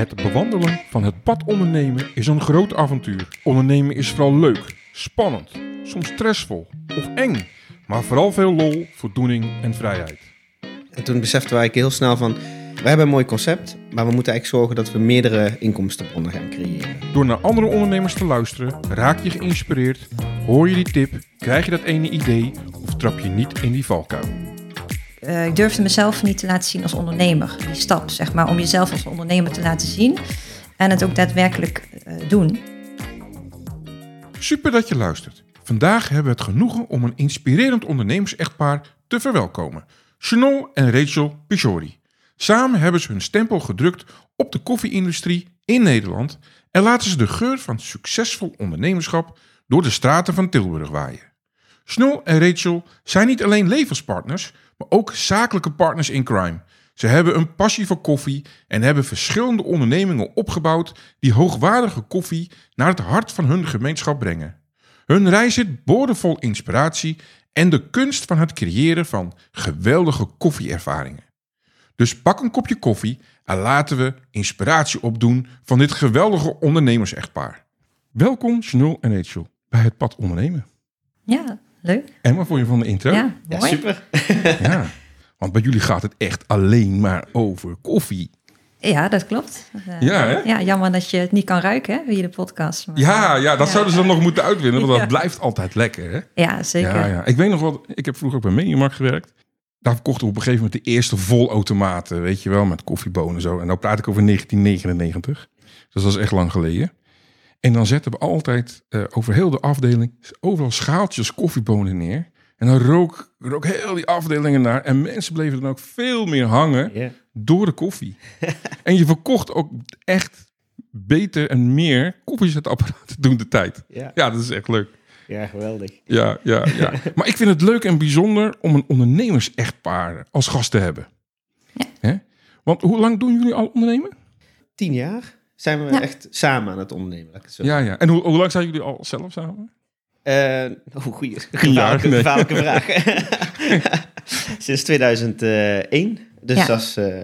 Het bewandelen van het pad ondernemen is een groot avontuur. Ondernemen is vooral leuk, spannend, soms stressvol of eng, maar vooral veel lol, voldoening en vrijheid. En toen beseften wij heel snel van, we hebben een mooi concept, maar we moeten eigenlijk zorgen dat we meerdere inkomstenbronnen gaan creëren. Door naar andere ondernemers te luisteren, raak je geïnspireerd, hoor je die tip, krijg je dat ene idee of trap je niet in die valkuil. Uh, ik durfde mezelf niet te laten zien als ondernemer. Die stap, zeg maar, om jezelf als ondernemer te laten zien en het ook daadwerkelijk uh, doen. Super dat je luistert. Vandaag hebben we het genoegen om een inspirerend ondernemers-echtpaar te verwelkomen. Chanel en Rachel Pijori. Samen hebben ze hun stempel gedrukt op de koffie-industrie in Nederland en laten ze de geur van succesvol ondernemerschap door de straten van Tilburg waaien. Snul en Rachel zijn niet alleen levenspartners, maar ook zakelijke partners in crime. Ze hebben een passie voor koffie en hebben verschillende ondernemingen opgebouwd die hoogwaardige koffie naar het hart van hun gemeenschap brengen. Hun reis zit boordevol inspiratie en de kunst van het creëren van geweldige koffieervaringen. Dus pak een kopje koffie en laten we inspiratie opdoen van dit geweldige ondernemers-echtpaar. Welkom Chanel en Rachel bij het pad ondernemen. Ja, leuk. En wat vond je van de intro? Ja, Ja, mooi. super. Ja, want bij jullie gaat het echt alleen maar over koffie. Ja, dat klopt. Eh, Ja, hè? ja, jammer dat je het niet kan ruiken hè, via de podcast. maar- Ja, ja dat Ja. zouden ze dan nog moeten uitwinnen, want dat blijft altijd lekker. Hè? Ja, zeker. Ja, ja. Ik weet nog wel, ik heb vroeger ook bij Mediamarkt gewerkt. Daar verkochten we op een gegeven moment de eerste volautomaten, weet je wel, met koffiebonen en zo. En nou praat ik over 1999. Dus dat is echt lang geleden. En dan zetten we altijd eh, over heel de afdeling overal schaaltjes koffiebonen neer. En dan rook, rook heel die afdelingen naar. En mensen bleven dan ook veel meer hangen door de koffie. en je verkocht ook echt beter en meer koffiezetapparaten toen de tijd. Ja. Ja, dat is echt leuk. ja, geweldig. Ja, ja, ja. maar ik vind het leuk en bijzonder om een ondernemers-echtpaar als gast te hebben. Ja. Hè? Want hoe lang doen jullie al ondernemen? Tien jaar zijn we Ja. echt samen aan het ondernemen. Laat ik het zo Ja, ja. En hoe, hoe lang zijn jullie al zelf samen? Eh, oh, goeie. Gevaarlijke, nee. gevaarlijke vraag. Sinds 2001, dus Ja. dat is eh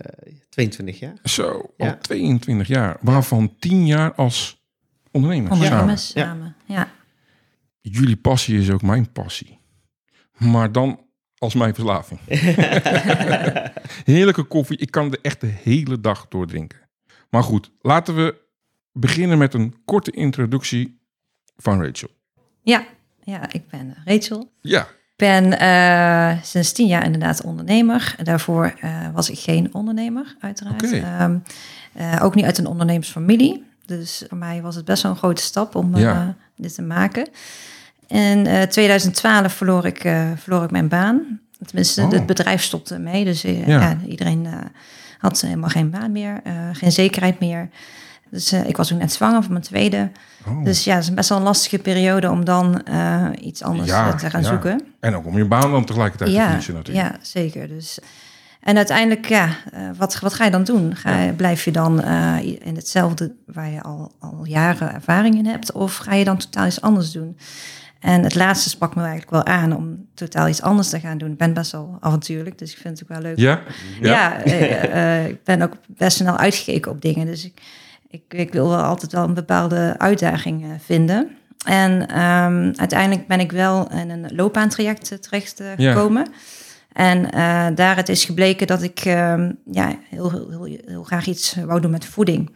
22 jaar. Zo, al Ja. 22 jaar. Waarvan 10 jaar als ondernemer. Ondernemers Ja. samen. Ja. Jullie passie is ook mijn passie. Maar dan als mijn verslaving. Heerlijke koffie. Ik kan er echt de hele dag door drinken. Maar goed, laten we beginnen met een korte introductie van Rachel. Ja. ja, ik ben Rachel. Ja, Ik ben eh, sinds tien jaar inderdaad ondernemer. Daarvoor eh, was ik geen ondernemer, uiteraard. Oké. Ehm, eh, ook niet uit een ondernemersfamilie. Dus voor mij was het best wel een grote stap om Ja. dit te maken. In eh 2012 verloor ik, verloor ik mijn baan. Tenminste, Oh. het bedrijf stopte mee. Dus Ja. ja. iedereen had helemaal geen baan meer, eh, geen zekerheid meer. Dus eh, ik was ook net zwanger van mijn tweede. Oh. Dus ja, het is best wel een lastige periode om dan eh, iets anders Ja, te gaan ja. zoeken. En ook om je baan dan tegelijkertijd te verliezen natuurlijk. ja, zeker. Dus, en uiteindelijk, ja, wat, wat ga je dan doen? Ga, je- Blijf je dan in hetzelfde waar je al, al jaren ervaring in hebt? Of ga je dan totaal iets anders doen? En het laatste sprak me eigenlijk wel aan om totaal iets anders te gaan doen. Ik ben best wel avontuurlijk, dus ik vind het ook wel leuk. Ja? Ja, eh, eh, ik ben ook best snel uitgekeken op dingen. Dus ik, ik, ik wil wel altijd wel een bepaalde uitdaging eh, vinden. En ehm, uiteindelijk ben ik wel in een loopbaantraject eh, terecht eh, Ja. gekomen. En eh, daar het is gebleken dat ik ehm, ja, heel, heel, heel, heel graag iets wou doen met voeding.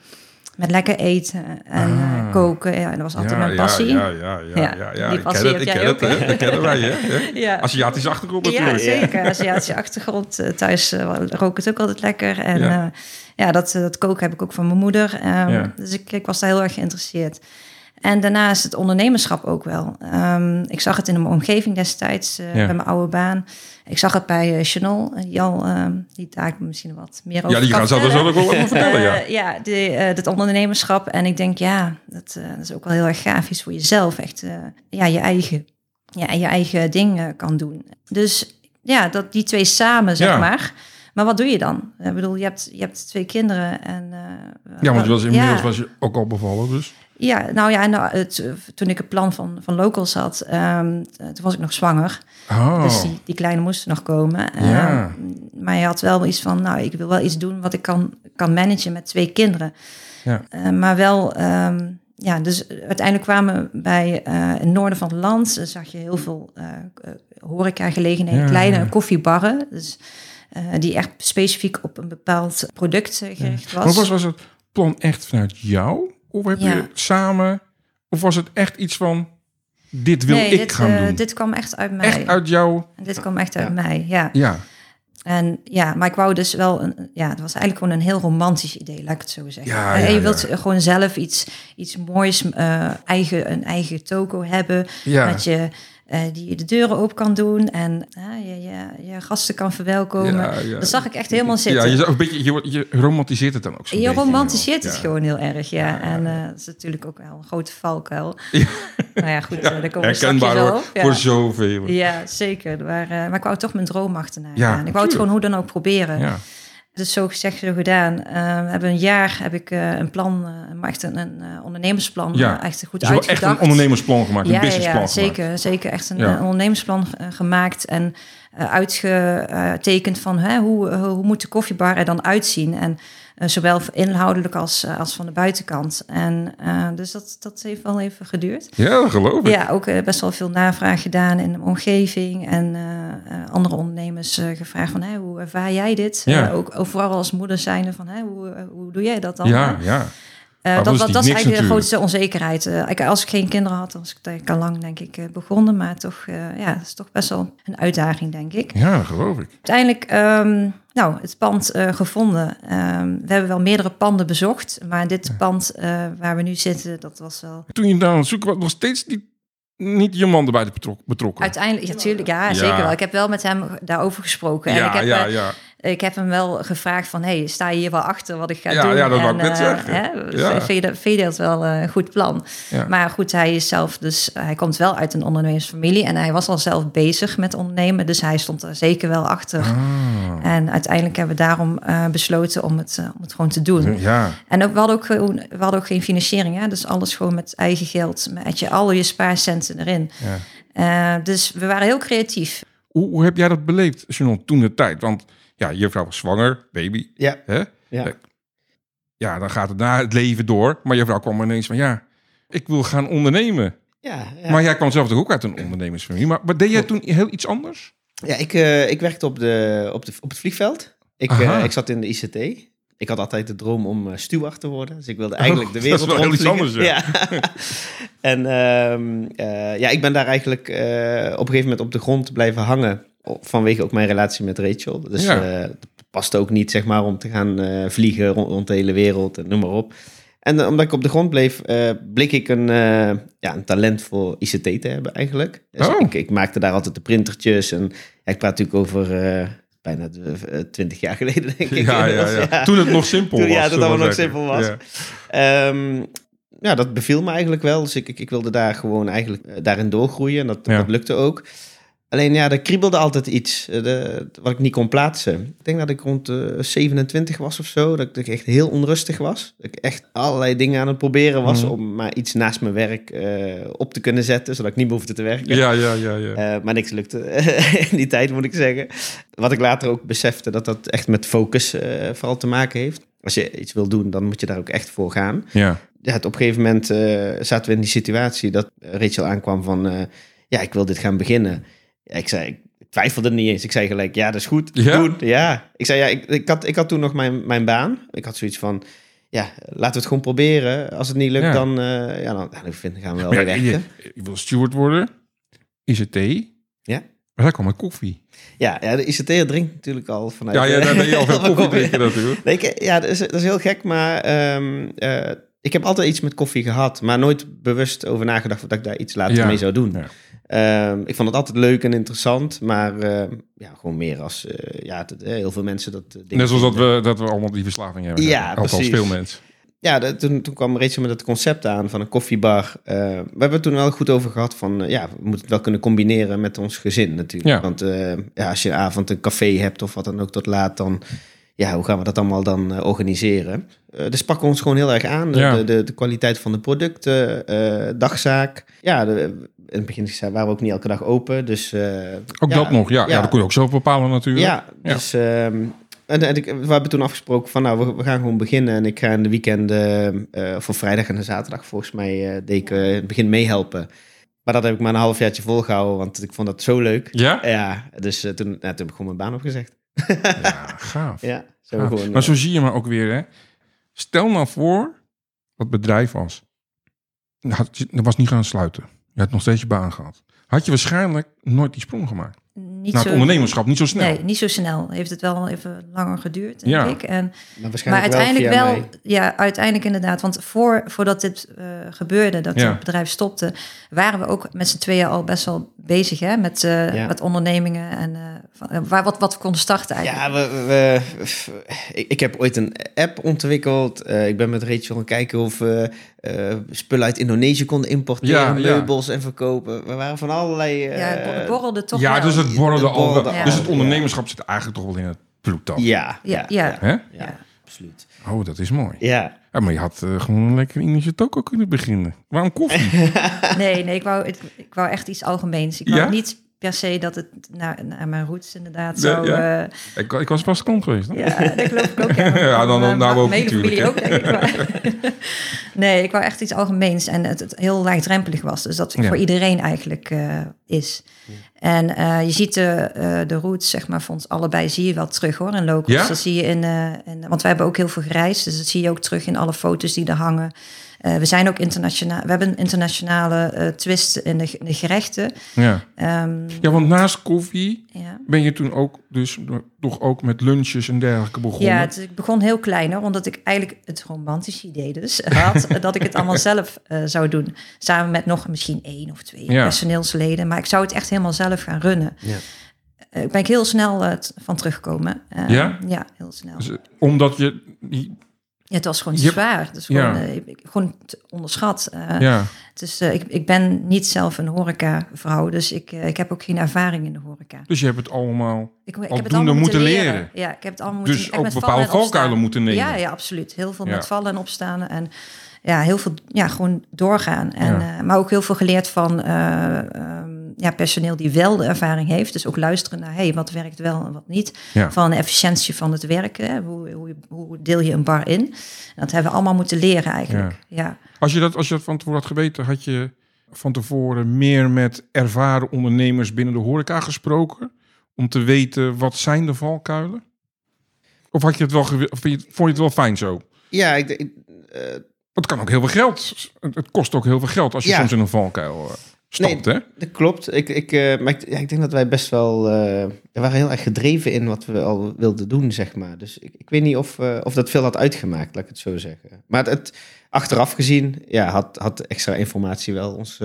Met lekker eten en Ah. eh, koken. Ja, dat was altijd ja, mijn passie. Ja, ja, ja, ja, Ja, ja, ja. die Ik passie ken het, heb ik ken het. Dat kennen wij, hè. Ja. Aziatische achtergrond Ja, natuurlijk. zeker. Aziatische achtergrond. Eh, Thuis eh, rook het ook altijd lekker. En Ja. ja, ja dat, dat koken heb ik ook van mijn moeder. Ehm, Ja. Dus ik, ik was daar heel erg geïnteresseerd. En daarnaast het ondernemerschap ook wel. Ehm, ik zag het in mijn omgeving destijds, eh, Ja. bij mijn oude baan. Ik zag het bij eh, Chanel, eh, die al, ehm, die daar misschien wat meer over Ja, die gaan zo vertellen. ook wel even vertellen, ja. Ja, die, dat ondernemerschap. En ik denk, ja, dat, dat is ook wel heel erg gaaf voor jezelf. Echt, ja, je eigen, ja, je eigen ding kan doen. Dus ja, dat, die twee samen, zeg Ja. maar. Maar wat doe je dan? Ik bedoel, je hebt, je hebt twee kinderen en... Ja, want je was, inmiddels ja. was je ook al bevallen, dus. Ja, nou ja, en nou, het, eh, toen ik het plan van, van Locals had, ehm, eh, toen was ik nog zwanger. Oh, Dus die, die kleine moest nog komen. Ja. Ehm, maar je had wel iets van, nou, ik wil wel iets doen wat ik kan, kan managen met twee kinderen. Ja. Eh, maar wel, ehm, ja, dus uiteindelijk kwamen we bij eh, in het noorden van het land, eh, zag je heel veel eh eh, horecagelegenheden, Ja, kleine koffiebarren. Dus, eh, die echt specifiek op een bepaald product eh, gericht was. Maar was, was het plan echt vanuit jou? Of heb Ja. je samen... Of was het echt iets van... Dit wil nee, ik dit, gaan eh, doen? dit kwam echt uit mij. echt uit jou... Dit kwam echt uit Ja. mij, ja. Ja. En ja, maar ik wou dus wel, een, ja, het was eigenlijk gewoon een heel romantisch idee, laat ik het zo zeggen. Ja, En ja, je ja. wilt gewoon zelf iets, iets moois, eh, eigen, een eigen toko hebben, Ja. dat je eh, die je de deuren open kan doen en je, je, je gasten kan verwelkomen. Ja, ja. Dat zag ik echt helemaal zitten. Ja, je, een beetje, je, romantiseert het dan ook zo. Je romantiseert het gewoon heel erg, ja. En eh dat is natuurlijk ook wel een grote valkuil. Ja. Nou ja, goed, eh, daar komen Herkenbaar hoor, voor zoveel. Ja, zeker. Maar, maar ik wou toch mijn droom achterna Ja, gaan. Ik wou het gewoon hoe dan ook proberen. Dus zo gezegd, zo gedaan. We hebben een jaar heb ik eh, een plan, eh, maar echt een, een ondernemersplan, Ja. echt goed Dus wel echt uitgedacht. een ondernemersplan gemaakt, een ja, ja, businessplan ja, gemaakt. zeker, zeker echt een, Ja. een ondernemersplan gemaakt en uitgetekend van hè, hoe, hoe moet de koffiebar er dan uitzien. En zowel inhoudelijk als, eh, als van de buitenkant. En eh, dus dat, dat heeft wel even geduurd. Ja, geloof ik. Ja, ook eh, best wel veel navraag gedaan in de omgeving en eh, eh, andere ondernemers eh, gevraagd van, hoe ervaar jij dit? Ja. Eh, ook, vooral als moeder zijnde van, hoe, eh, hoe doe jij dat dan? Ja, hè? ja. Eh, dat dat, is dat, niet dat is niks eigenlijk de natuurlijk. grootste onzekerheid. Eh, ik, als ik geen kinderen had, was ik daar al lang denk ik eh, begonnen, maar toch, ja, het is toch best wel een uitdaging, denk ik. Ja, geloof ik. Uiteindelijk, ehm, nou, het pand gevonden. Ehm, we hebben wel meerdere panden bezocht, maar dit pand waar we nu zitten, dat was wel Toen je daar aan het zoeken was, nog steeds niet, niet je man erbij betrok, betrokken. Uiteindelijk, ja, tuurlijk, ja, Ja. zeker wel. Ik heb wel met hem daarover gesproken. En ja, ik heb, ja, ja. Ik heb hem wel gevraagd van... hey, sta je hier wel achter wat ik ga Ja, doen? ja, dat wou ik zeggen. Hè, Ja. vind, je dat, vind je dat wel een goed plan? Ja. Maar goed, hij is zelf dus... Hij komt wel uit een ondernemersfamilie... en hij was al zelf bezig met ondernemen. Dus hij stond er zeker wel achter. Ah. En uiteindelijk hebben we daarom eh, besloten om het, eh, om het gewoon te doen. Ja, En ook, we, hadden ook, we hadden ook geen financiering. Hè? Dus alles gewoon met eigen geld. Met je, al je spaarcenten erin. ja. Eh, dus we waren heel creatief. Hoe, hoe heb jij dat beleefd, Shannon, toen de tijd? Want ja, je vrouw was zwanger, baby. Ja. Hè? Ja. Eh, Ja, dan gaat het na het leven door. Maar je vrouw kwam ineens van, ja, ik wil gaan ondernemen. Ja, ja. Maar jij kwam zelf toch ook uit een ondernemersfamilie. Maar, maar deed jij toen heel iets anders? ja ik, eh, ik werkte op, de, op, de, op het vliegveld. Ik, eh, ik zat in de ICT. Ik had altijd de droom om eh, steward te worden. Dus ik wilde eigenlijk de Oh, dat is wereld wel heel iets anders, ja. en ehm, eh, ja, ik ben daar eigenlijk op een gegeven moment op de grond blijven hangen. Vanwege ook mijn relatie met Rachel. Dus Ja. het past ook niet, zeg maar, om te gaan eh, vliegen rond, rond de hele wereld en noem maar op. En eh, omdat ik op de grond bleef, bleek ik een, ja, een talent voor ICT te hebben eigenlijk. Dus Oh. ik, ik maakte daar altijd de printertjes. En ja, ik praat natuurlijk over bijna twintig jaar geleden, denk ik. Ja, ja, ja. Toen het nog simpel Toen- was. ja, toen zullen het nog simpel was. Ja. Ehm, ja, dat beviel me eigenlijk wel. Dus ik, ik, ik wilde daar gewoon eigenlijk daarin doorgroeien. En dat, dat lukte ook. Alleen ja, er kriebelde altijd iets eh, de, wat ik niet kon plaatsen. Ik denk dat ik rond de 27 was of zo. Dat ik, dat ik echt heel onrustig was. Dat ik echt allerlei dingen aan het proberen was Mhm. om maar iets naast mijn werk eh, op te kunnen zetten. Zodat ik niet meer hoefde te werken. Ja, ja, ja, ja. Eh, maar niks lukte in die tijd, moet ik zeggen. Wat ik later ook besefte, dat dat echt met focus eh, vooral te maken heeft. Als je iets wil doen, dan moet je daar ook echt voor gaan. ja. Ja, op een gegeven moment eh, zaten we in die situatie dat Rachel aankwam van... eh, ja, ik wil dit gaan beginnen. Ja, ik zei, ik twijfelde niet eens. Ik zei gelijk, ja, dat is goed, Ja? doen. Ja, ik zei, ja, ik, ik, had, ik had toen nog mijn, mijn baan. Ik had zoiets van, ja, laten we het gewoon proberen. Als het niet lukt, Ja. dan, eh, ja, dan, dan vind- gaan we wel weer werken. je, wil steward worden. ICT. Ja. Maar daar kwam een koffie. Ja, ja, de ICT'er drinkt natuurlijk al vanuit... Ja, ja, eh, daar ben je al veel koffie drinken natuurlijk. Nee, ik- ja, dat is, dat is heel gek, maar ehm, eh, ik heb altijd iets met koffie gehad, maar nooit bewust over nagedacht dat ik daar iets later Ja. mee zou doen. Ja. Ehm, ik vond het altijd leuk en interessant, maar ehm, ja, gewoon meer als eh, ja, het- eh, heel veel mensen dat. dingen Net zoals dat we, dat we allemaal die verslaving hebben. Ja, Althans, precies. veel mensen. Ja, toen, toen kwam Rachel met het concept aan van een koffiebar. We hebben het toen wel goed over gehad van, ja, we moeten het wel kunnen combineren met ons gezin natuurlijk. Ja. Want ja, als je een avond een café hebt of wat dan ook tot laat, dan, ja, hoe gaan we dat allemaal dan eh, organiseren? Eh dus pakken we ons gewoon heel erg aan. De, Ja. de, de, de kwaliteit van de producten, eh, dagzaak. Ja, de, in het begin waren we ook niet elke dag open, dus... Ook ja, dat nog, ja, ja. ja. Dat kun je ook zelf bepalen natuurlijk. ja, Ja. dus ehm, En, en ik, we hebben toen afgesproken van, nou, we, we gaan gewoon beginnen. En ik ga in de weekenden, voor vrijdag en de zaterdag, volgens mij, deed ik in het begin meehelpen. Maar dat heb ik maar een halfjaartje volgehouden, want ik vond dat zo leuk. Ja? Ja, dus toen, nou, toen heb ik gewoon mijn baan opgezegd. Ja, gaaf. Ja, zo gaaf. gewoon. maar zo zie je maar ook weer, hè. Stel nou voor wat bedrijf was. Dat was niet gaan sluiten. Je had nog steeds je baan gehad. Had je waarschijnlijk nooit die sprong gemaakt. Niet zo, het ondernemerschap, niet zo snel. Nee, niet zo snel. Heeft het wel even langer geduurd, denk Ja. ik. En, maar, uiteindelijk via wel, mij. ja, uiteindelijk inderdaad. Want voor, voordat dit eh, gebeurde, dat Ja. het bedrijf stopte, waren we ook met z'n tweeën al best wel bezig hè, met, eh, Ja. met ondernemingen en eh, van, waar, wat, wat we konden starten eigenlijk. Ja, we, we- ik, ik heb ooit een app ontwikkeld. Eh, ik ben met Rachel gaan kijken of we eh, spullen uit Indonesië konden importeren, Ja, ja. meubels en verkopen. We waren van allerlei... eh, Ja, het bo- borrelde toch ja, wel. dus het borrelde Het al. wel- borrelde al. Dus het ondernemerschap zit eigenlijk toch wel in het bloed dan. ja, Ja, ja. Hè? ja, Ja. absoluut. Oh, dat is mooi. Ja, Ja, maar je had eh, gewoon lekker in je toko kunnen beginnen. Waarom koffie? Nee, nee, ik wou, ik, ik wou echt iets algemeens. Ik wou Ja? niet per se dat het naar, naar mijn roots inderdaad ja. eh, ik, ik was vast klant geweest. hè? Ja, dat geloof ik ook. Ja, Ja, dan- dan- nou ook natuurlijk, denk ik. Maar- nee, ik wou echt iets algemeens en het, het heel laagdrempelig was. Dus dat Ja. voor iedereen eigenlijk eh, is. En eh, je ziet de, de roots, zeg maar, voor ons allebei zie je wel terug hoor, in locals. Ja? Dat zie je in, in, want wij hebben ook heel veel gereisd, dus dat zie je ook terug in alle foto's die er hangen. Eh, we zijn ook internationaal, we hebben een internationale eh, twist in de, in de gerechten. Ja. Ehm, ja, want naast koffie ja. ben je toen ook, dus toch ook met lunches en dergelijke begonnen. Ja, het, ik begon heel klein hoor, omdat ik eigenlijk het romantische idee dus had dat ik het allemaal zelf eh, zou doen. Samen met nog misschien één of twee Ja. personeelsleden. Maar ik zou het echt helemaal zelf gaan runnen. Ja. Ik ben ik heel snel van teruggekomen. Eh, Ja? Ja, heel snel. Dus, omdat je... die- Ja, het was gewoon zwaar. Ja. gewoon, eh, gewoon onderschat. Eh, ja, Dus eh, ik, ik ben niet zelf een horecavrouw, dus ik, ik heb ook geen ervaring in de horeca. dus je hebt het allemaal... Ik, ik heb het allemaal moeten moeten leren. leren. Ja, ik heb het allemaal moeten Dus echt ook bepaalde valkuilen moeten nemen. Ja, ja, absoluut. Heel veel Ja. met vallen en opstaan en ja, heel veel, ja, gewoon doorgaan. En, maar ook heel veel geleerd van eh, ehm, ja, personeel die wel de ervaring heeft. Dus ook luisteren naar, hey, wat werkt wel en wat niet. Ja. Van de efficiëntie van het werken. Hè? Hoe, hoe, hoe deel je een bar in? En dat hebben we allemaal moeten leren eigenlijk. Ja. Als je, dat, als je dat van tevoren had geweten, had je van tevoren meer met ervaren ondernemers binnen de horeca gesproken? Om te weten, wat zijn de valkuilen? Of had je het wel of vind je- vond je het wel fijn zo? ja ik, ik, eh, Het kan ook heel veel geld. Het het kost ook heel veel geld als je Ja. soms in een valkuil eh, stapt, hè? dat klopt. Ik, ik, eh, maar ik, ja, ik denk dat wij best wel... eh, we waren heel erg gedreven in wat we al wilden doen, zeg maar. Dus ik, ik weet niet of, eh, of dat veel had uitgemaakt, laat ik het zo zeggen. Maar het, het- achteraf gezien, ja, had, had extra informatie wel ons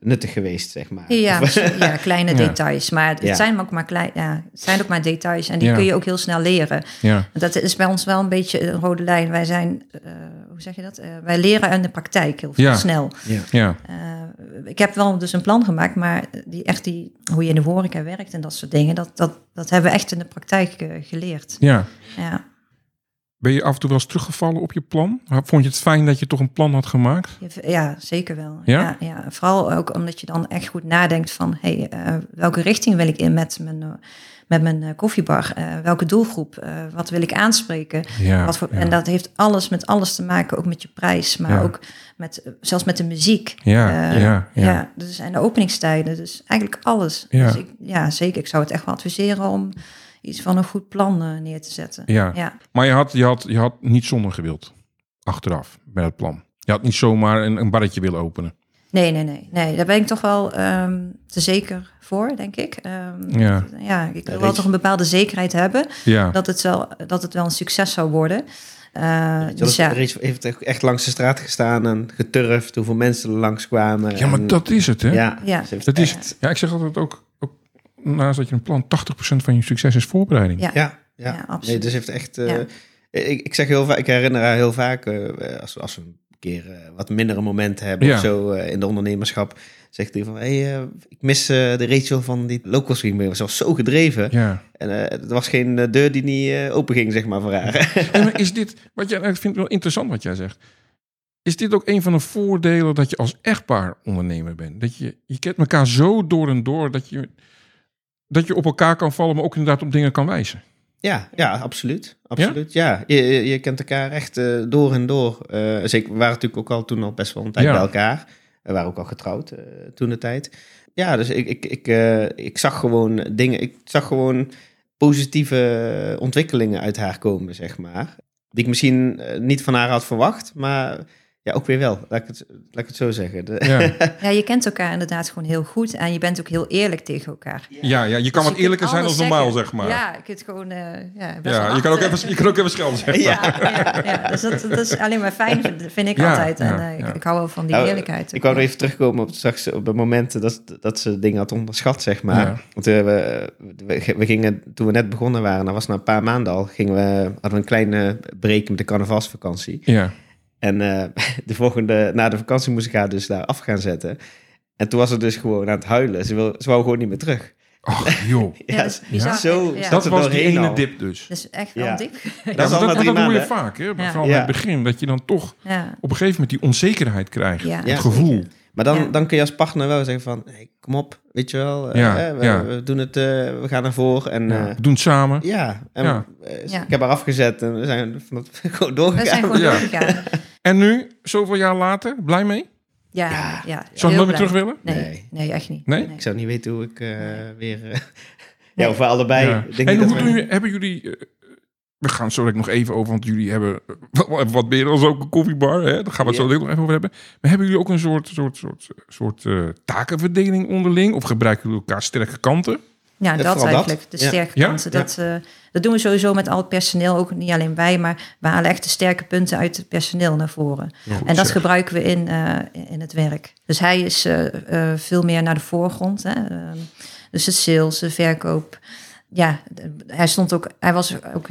nuttig geweest, zeg maar. Ja, kleine Ja. details. Maar het, Ja. zijn ook maar klein, ja, het zijn ook maar details. En die Ja. kun je ook heel snel leren. Ja, Dat is bij ons wel een beetje een rode lijn. Wij zijn, eh, hoe zeg je dat? Eh, wij leren aan de praktijk heel Ja. snel. ja. ja, Eh, ik heb wel dus een plan gemaakt, maar die, echt die, hoe je in de horeca werkt en dat soort dingen, dat, dat, dat hebben we echt in de praktijk geleerd. ja. Ja. Ben je af en toe wel eens teruggevallen op je plan? Vond je het fijn dat je toch een plan had gemaakt? Ja, zeker wel. Ja? Ja? Ja, Vooral ook omdat je dan echt goed nadenkt van... Hey, eh, welke richting wil ik in met mijn, eh, met mijn eh, koffiebar? Welke doelgroep? Wat wil ik aanspreken? Ja, wat voor, ja. En dat heeft alles met alles te maken, ook met je prijs... maar ook met, zelfs met de muziek. Ja, ja, ja. Dus, en de openingstijden, dus eigenlijk alles. Dus ik, ja, zeker. Ik zou het echt wel adviseren om iets van een goed plan eh, neer te zetten. Ja. ja. Maar je had, je, had, je had niet zonder gewild achteraf bij het plan. Je had niet zomaar een, een barretje willen openen. Nee, nee, nee, nee. Daar ben ik toch wel ehm, te zeker voor, denk ik. Ehm, Ja. ja, ik wil wel toch een bepaalde zekerheid hebben Ja, dat het wel, dat het wel een succes zou worden. Eh, Dus ja, Rachel heeft echt- echt langs de straat gestaan en geturfd hoeveel mensen er langskwamen. ja maar en- dat is het, hè? Ja, Ja. Dat is, echt- ja, ik zeg altijd ook naast dat je een plan, 80% van je succes is voorbereiding. Ja. Ja, ja. Ja, absoluut. Nee, dus heeft echt. eh, Ja. ik, ik zeg heel vaak, ik herinner haar heel vaak, eh, als, als we een keer eh, wat mindere momenten hebben Ja. of zo eh, in de ondernemerschap, zegt hij van, hey, ik mis eh, de Rachel van die local stream. Ze was zo gedreven. Ja. En eh, er was geen deur die niet eh, open ging, zeg maar, voor haar. En maar is dit, wat jij, ik vind het wel interessant wat jij zegt. Is dit ook een van de voordelen dat je als echtpaar ondernemer bent? Dat je, je kent elkaar zo door en door dat je, dat je op elkaar kan vallen, maar ook inderdaad op dingen kan wijzen. Ja, ja, absoluut. absoluut. Ja, Je, je, je kent elkaar echt eh, door en door. Eh, zeker, we waren natuurlijk ook al toen al best wel een tijd Ja. bij elkaar. We waren ook al getrouwd eh, toen de tijd. Ja, dus ik, ik, ik, ik zag gewoon dingen. Ik zag gewoon positieve ontwikkelingen uit haar komen, zeg maar. Die ik misschien niet van haar had verwacht, maar ja, ook weer wel. Laat ik het, laat ik het zo zeggen. De- Ja, Ja, je kent elkaar inderdaad gewoon heel goed. En je bent ook heel eerlijk tegen elkaar. ja, ja je kan Dus wat je eerlijker zijn als alles normaal, zeg maar. Ja, je kunt gewoon... eh, ja, best Ja, je, kan ook even, je kan ook even schelden. Ja. Ja, ja, dus dat, dat is alleen maar fijn, vind, ik Ja, altijd. En ja, eh, ja. ik, ik hou wel van die Nou, eerlijkheid. Ik wou nog even terugkomen op, straks op de momenten dat, dat ze dingen had onderschat, zeg maar. Ja. Want eh, we, we, we gingen, toen we net begonnen waren, dat was na een paar maanden al, gingen we, hadden we een kleine break met de carnavalsvakantie. Ja. En eh, de volgende, na de vakantie moest ik haar dus daar af gaan zetten. En toen was ze dus gewoon aan het huilen. Ze, wil, ze wou gewoon niet meer terug. Ach, joh. Ja, dat zo Ja. Dat was die ene al. dip dus. Dat is echt Ja. wel dik. Dat dat, drie dat hoor je maanden. vaak, hè? Ja. Vooral Ja. in het begin, dat je dan toch Ja. op een gegeven moment die onzekerheid krijgt. Ja. het Ja, gevoel. Maar dan, Ja. dan kun je als partner wel zeggen van, hey, kom op, weet je wel. eh, Ja, eh, we, ja. we doen het, eh, we gaan ervoor. En Ja. eh, We doen het samen. ja, en, Ja. Ja. ik heb haar afgezet en we zijn van het gewoon We doorgegaan. zijn gewoon Ja. doorgegaan. En nu, zoveel jaar later, blij mee? Ja, Ja. ja. Zou je nooit meer terug willen? Nee, Nee. nee, echt niet. Nee? Ik zou niet weten hoe ik eh, weer... eh, ja, of we allebei... Ja. Denk En hoe dat we- doen jullie, hebben jullie... we gaan het zo nog even over, want jullie hebben eh, wat, wat meer dan ook een koffiebar. Hè? Daar gaan we het zo Ja. direct nog even over hebben. Maar hebben jullie ook een soort, soort, soort, soort eh, takenverdeling onderling? Of gebruiken jullie elkaar sterke kanten? Ja, dat dat. eigenlijk. De sterke Ja? kanten. Dat, eh, dat doen we sowieso met al het personeel. Ook niet alleen wij, maar we halen echt de sterke punten uit het personeel naar voren. en dat zeg. gebruiken we in, eh, in het werk. Dus hij is eh, eh, veel meer naar de voorgrond. Hè? Ehm, dus de sales, de verkoop. Ja, hij stond ook, hij was ook,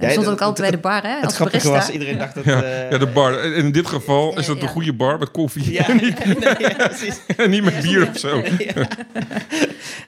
Ja, stond dat- ook altijd bij de bar, hè? Het Als grappige barista. was, iedereen dacht dat... Ja, eh, ja, de bar. En In dit geval is dat Ja. een goede bar met koffie. Ja, nee, ja, precies. en niet met bier of zo. Ja.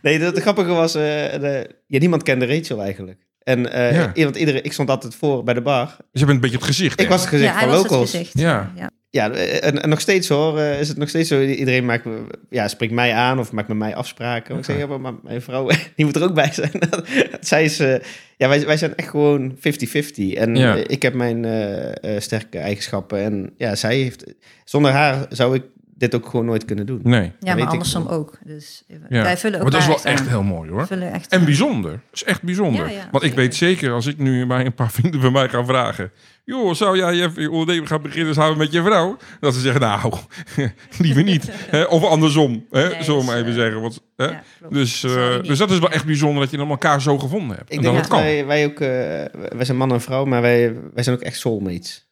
Nee, het grappige was, eh, de, ja, niemand kende Rachel eigenlijk. En eh, want iedereen, ik stond altijd voor bij de bar. Dus je bent een beetje het gezicht. Ik hè? was het gezicht ja, hij van was locals. het gezicht. Ja. Ja. Ja, en, en nog steeds hoor, eh, is het nog steeds zo. Iedereen maakt, ja, spreekt mij aan of maakt met mij afspraken. Ik zeg, ja, maar- mijn vrouw, die moet er ook bij zijn. Zij is, eh, ja, wij, wij zijn echt gewoon 50-50. En Ja. eh, ik heb mijn eh, eh, sterke eigenschappen. En ja, zij heeft, zonder haar zou ik dit ook gewoon nooit kunnen doen. Nee. Ja, weet maar andersom ook. Dus Ja. wij vullen Maar dat is wel echt aan. heel mooi hoor. Vullen echt En bijzonder. Dat is echt bijzonder. Ja, ja, Want ik weet zeker, als ik nu bij een paar vrienden van mij ga vragen... joh, zou jij je je onderneming gaan beginnen samen met je vrouw? Dat ze zeggen, nou, liever niet. Hè, of andersom, hè, Nee, zullen we dus, maar even eh, zeggen. Want, hè? Dus, eh, dus dat is wel echt bijzonder dat je dan elkaar zo gevonden hebt. Ik en denk dat dat het kan. wij, wij ook, eh, wij zijn man en vrouw, maar wij, wij zijn ook echt soulmates.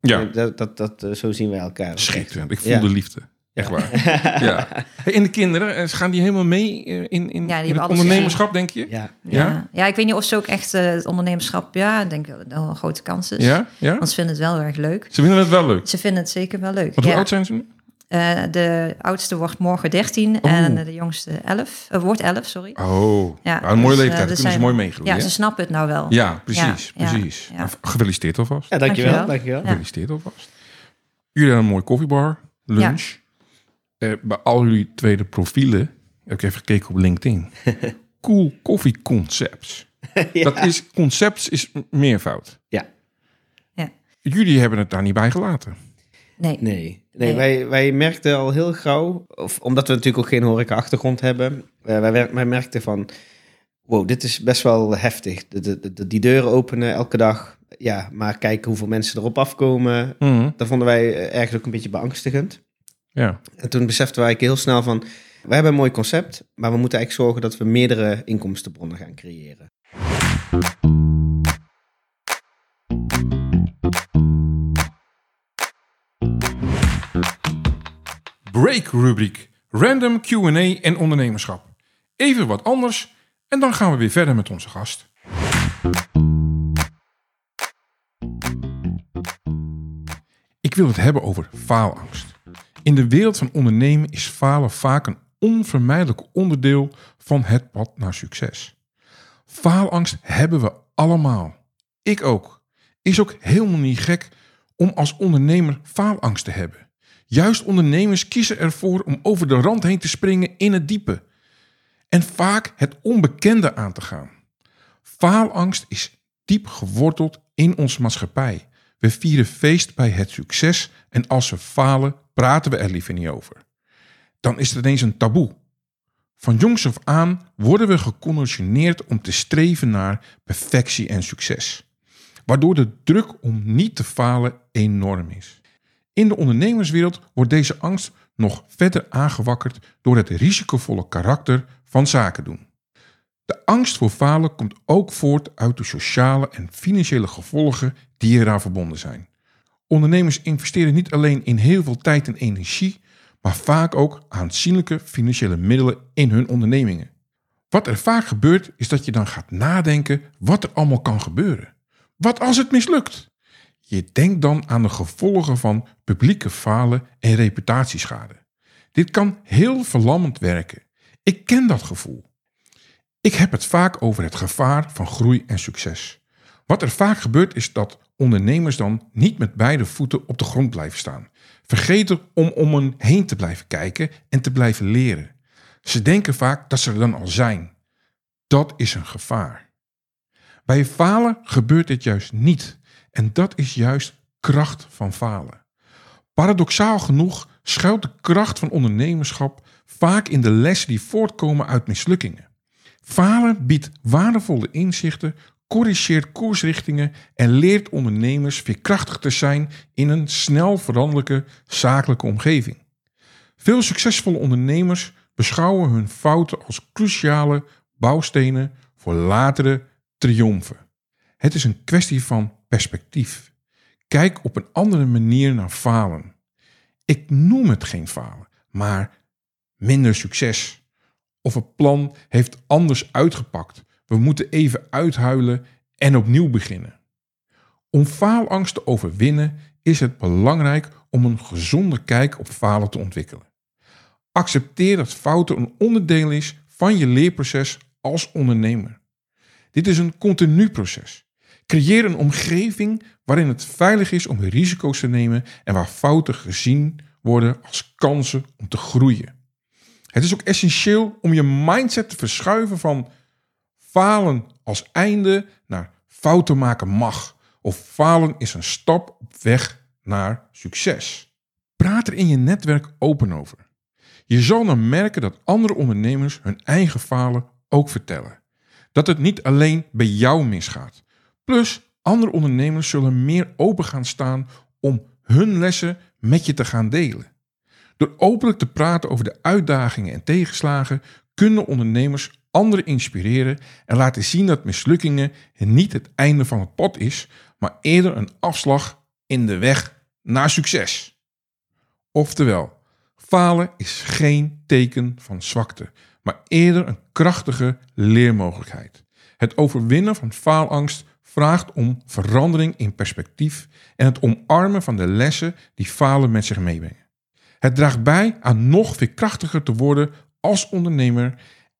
Ja, Dat, dat, dat, eh, zo zien wij elkaar. schitterend. Ik voel Ja. de liefde. Echt waar. ja. En de kinderen, eh, gaan die helemaal mee eh, in, in, het ondernemerschap, denk je? Ja. Ja? Ja. ja, ik weet niet of ze ook echt eh, het ondernemerschap, ja, ik denk dat het wel een grote kans is. Ja? ja? Want ze vinden het wel heel erg leuk. Ze vinden het wel leuk. Ze vinden het zeker wel leuk. Want hoe ja. oud zijn ze nu? Eh, de oudste wordt morgen 13 Oeh. en de jongste 11. Eh, wordt 11, sorry. Oh, Ja, nou, een mooie dus, leeftijd. eh, er kunnen ze zijn- mooi meegroeien. Ja, ze snappen het nou wel. Ja, precies, Ja, precies. ja. Nou, Gefeliciteerd alvast. Ja, dankjewel. Dankjewel. Gefeliciteerd alvast. Jullie hebben een mooie koffiebar, lunch. Eh, bij al jullie tweede profielen heb ik even gekeken op LinkedIn. cool Coffee Concepts. Ja. Dat is, concepts is meervoud. Ja. Ja. Jullie hebben het daar niet bij gelaten. Nee. Nee, nee, Nee. Wij, wij merkten al heel gauw, of, omdat we natuurlijk ook geen horeca-achtergrond hebben, eh, wij, wij merkten van, wow, dit is best wel heftig. De, de, de- die deuren openen elke dag, ja, maar kijken hoeveel mensen erop afkomen, Mhm. dat vonden wij eh, ergens ook een beetje beangstigend. Ja. En toen beseften wij heel snel van, we hebben een mooi concept, maar we moeten eigenlijk zorgen dat we meerdere inkomstenbronnen gaan creëren. Break rubriek. Random Q&A en ondernemerschap. Even wat anders en dan gaan we weer verder met onze gast. Ik wil het hebben over faalangst. In de wereld van ondernemen is falen vaak een onvermijdelijk onderdeel van het pad naar succes. Faalangst hebben we allemaal. Ik ook. Is ook helemaal niet gek om als ondernemer faalangst te hebben. Juist ondernemers kiezen ervoor om over de rand heen te springen in het diepe. En vaak het onbekende aan te gaan. Faalangst is diep geworteld in onze maatschappij. We vieren feest bij het succes en als we falen, praten we er liever niet over. Dan is het ineens een taboe. Van jongs af aan worden we geconditioneerd om te streven naar perfectie en succes, waardoor de druk om niet te falen enorm is. In de ondernemerswereld wordt deze angst nog verder aangewakkerd door het risicovolle karakter van zaken doen. De angst voor falen komt ook voort uit de sociale en financiële gevolgen die eraan verbonden zijn. Ondernemers investeren niet alleen in heel veel tijd en energie, maar vaak ook aanzienlijke financiële middelen in hun ondernemingen. Wat er vaak gebeurt, is dat je dan gaat nadenken wat er allemaal kan gebeuren. Wat als het mislukt? Je denkt dan aan de gevolgen van publieke falen en reputatieschade. Dit kan heel verlammend werken. Ik ken dat gevoel. Ik heb het vaak over het gevaar van groei en succes. Wat er vaak gebeurt is dat ondernemers dan niet met beide voeten op de grond blijven staan. Vergeten om om hen heen te blijven kijken en te blijven leren. Ze denken vaak dat ze er dan al zijn. Dat is een gevaar. Bij falen gebeurt dit juist niet. En dat is juist kracht van falen. Paradoxaal genoeg schuilt de kracht van ondernemerschap vaak in de lessen die voortkomen uit mislukkingen. Falen biedt waardevolle inzichten, corrigeert koersrichtingen en leert ondernemers veerkrachtig te zijn in een snel veranderlijke zakelijke omgeving. Veel succesvolle ondernemers beschouwen hun fouten als cruciale bouwstenen voor latere triomfen. Het is een kwestie van perspectief. Kijk op een andere manier naar falen. Ik noem het geen falen, maar minder succes. Of het plan heeft anders uitgepakt. We moeten even uithuilen en opnieuw beginnen. Om faalangst te overwinnen is het belangrijk om een gezonde kijk op falen te ontwikkelen. Accepteer dat fouten een onderdeel is van je leerproces als ondernemer. Dit is een continu proces. Creëer een omgeving waarin het veilig is om risico's te nemen en waar fouten gezien worden als kansen om te groeien. Het is ook essentieel om je mindset te verschuiven van falen als einde naar fouten maken mag. Of falen is een stap op weg naar succes. Praat er in je netwerk open over. Je zal dan merken dat andere ondernemers hun eigen falen ook vertellen. Dat het niet alleen bij jou misgaat. Plus, andere ondernemers zullen meer open gaan staan om hun lessen met je te gaan delen. Door openlijk te praten over de uitdagingen en tegenslagen kunnen ondernemers anderen inspireren en laten zien dat mislukkingen niet het einde van het pad is, maar eerder een afslag in de weg naar succes. Oftewel, falen is geen teken van zwakte, maar eerder een krachtige leermogelijkheid. Het overwinnen van faalangst vraagt om verandering in perspectief en het omarmen van de lessen die falen met zich meebrengen. Het draagt bij aan nog veerkrachtiger te worden als ondernemer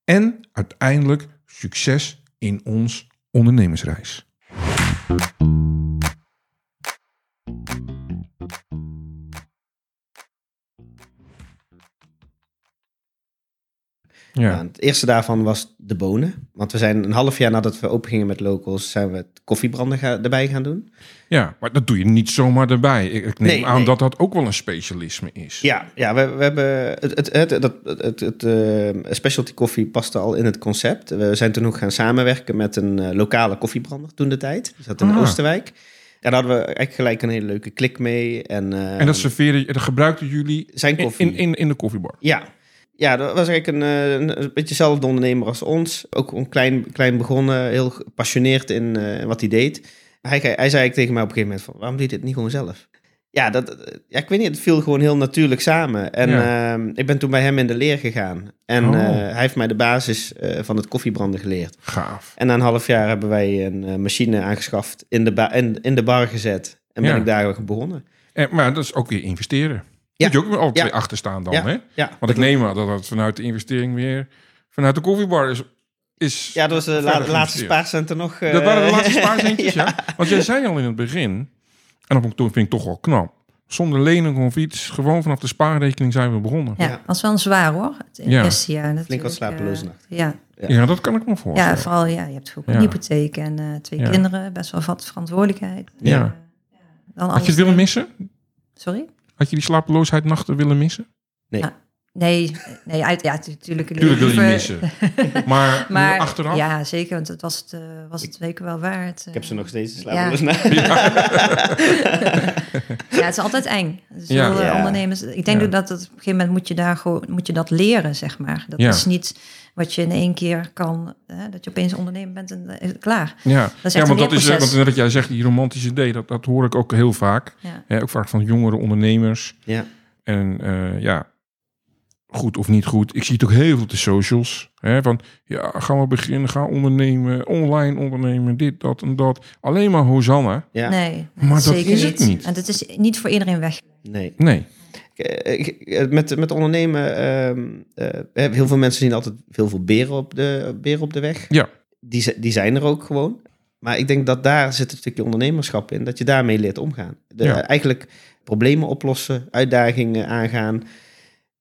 en uiteindelijk succes in ons ondernemersreis. Ja. Nou, het eerste daarvan was de bonen. Want we zijn een half jaar nadat we opengingen met locals, zijn we het koffiebranden erbij gaan doen. Ja, maar dat doe je niet zomaar erbij. Ik neem aan dat dat ook wel een specialisme is. Ja, ja we, we hebben het, het, het, het, het, het uh, specialty koffie paste al in het concept. We zijn toen ook gaan samenwerken met een uh, lokale koffiebrander toen de tijd. Die zat in ah. Oosterwijk. Ja, daar hadden we eigenlijk gelijk een hele leuke klik mee. En, uh, en dat serveren, dat gebruikten jullie zijn koffie. In, in, in de koffiebar? Ja, ja, dat was eigenlijk een, eh, een, een beetje dezelfde ondernemer als ons. Ook een klein, klein begonnen, heel gepassioneerd in uh, wat hij deed. Hij, hij zei eigenlijk tegen mij op een gegeven moment van, waarom doe je dit niet gewoon zelf? Ja, dat, ja, ik weet niet, het viel gewoon heel natuurlijk samen. En uh, ik ben toen bij hem in de leer gegaan. En oh. uh, hij heeft mij de basis van het koffiebranden geleerd. Gaaf. En na een half jaar hebben wij een machine aangeschaft, in de, in, in de bar gezet. En ben ik daar begonnen. En, maar dat is ook weer investeren. Ja. Moet je ook al twee achter staan dan, hè? Ja. Want ik neem aan dat het vanuit de investering weer... vanuit de koffiebar is... is ja, dat was de la laatste spaarcenten nog... Uh... Dat waren de laatste spaarcentjes, ja. Want jij zei al in het begin... en dat vind ik toch wel knap... zonder lening of iets. Gewoon vanaf de spaarrekening zijn we begonnen. Ja, Ja, was wel zwaar hoor. Het Ja. eerste jaar natuurlijk. wat slapeloze eh, nachten. Ja, Ja. dat kan ik me ja, voorstellen. vooral ja, je hebt ook Ja. een hypotheek en eh, twee Ja. kinderen. Best wel wat verantwoordelijkheid. Ja. Eh, dan Had je het willen missen? Sorry? Had je die slapeloosheid nachten willen missen? Nee, nee uit, ja, natuurlijk. Tuurlijk wil je missen. Maar, achteraf? ja, zeker, want het was het, eh, was het weken wel waard. Ik heb ze nog steeds Ja. slapeloze nachten. Ja, het is altijd eng. Dus Ja. eh, Ja. ondernemers. Ik denk Ja. ook dat het, op een gegeven moment moet je daar gewoon moet je dat leren, zeg maar. Dat Ja. is niet wat je in één keer kan. Hè, dat je opeens ondernemer bent en eh, klaar. Ja, is echt ja want dat is, eh, want net wat jij zegt, die romantische idee, dat, dat hoor ik ook heel vaak. Ja. Hè, ook vaak van jongere ondernemers. Ja. En eh, ja, goed of niet goed. Ik zie het ook heel veel op de socials. Hè, van, ja, gaan we beginnen, gaan ondernemen, online ondernemen, dit, dat en dat. Alleen maar Hosanna. Ja. Nee, Maar dat zeker is het niet. En het is niet voor iedereen weg. Nee. Nee. Eh, eh, Met, met ondernemen, ehm, eh, heel veel mensen zien altijd veel, veel beren, op de, beren op de weg. Ja. Die, die zijn er ook gewoon. Maar ik denk dat daar zit een stukje ondernemerschap in, dat je daarmee leert omgaan. De, Ja. Eigenlijk problemen oplossen, uitdagingen aangaan.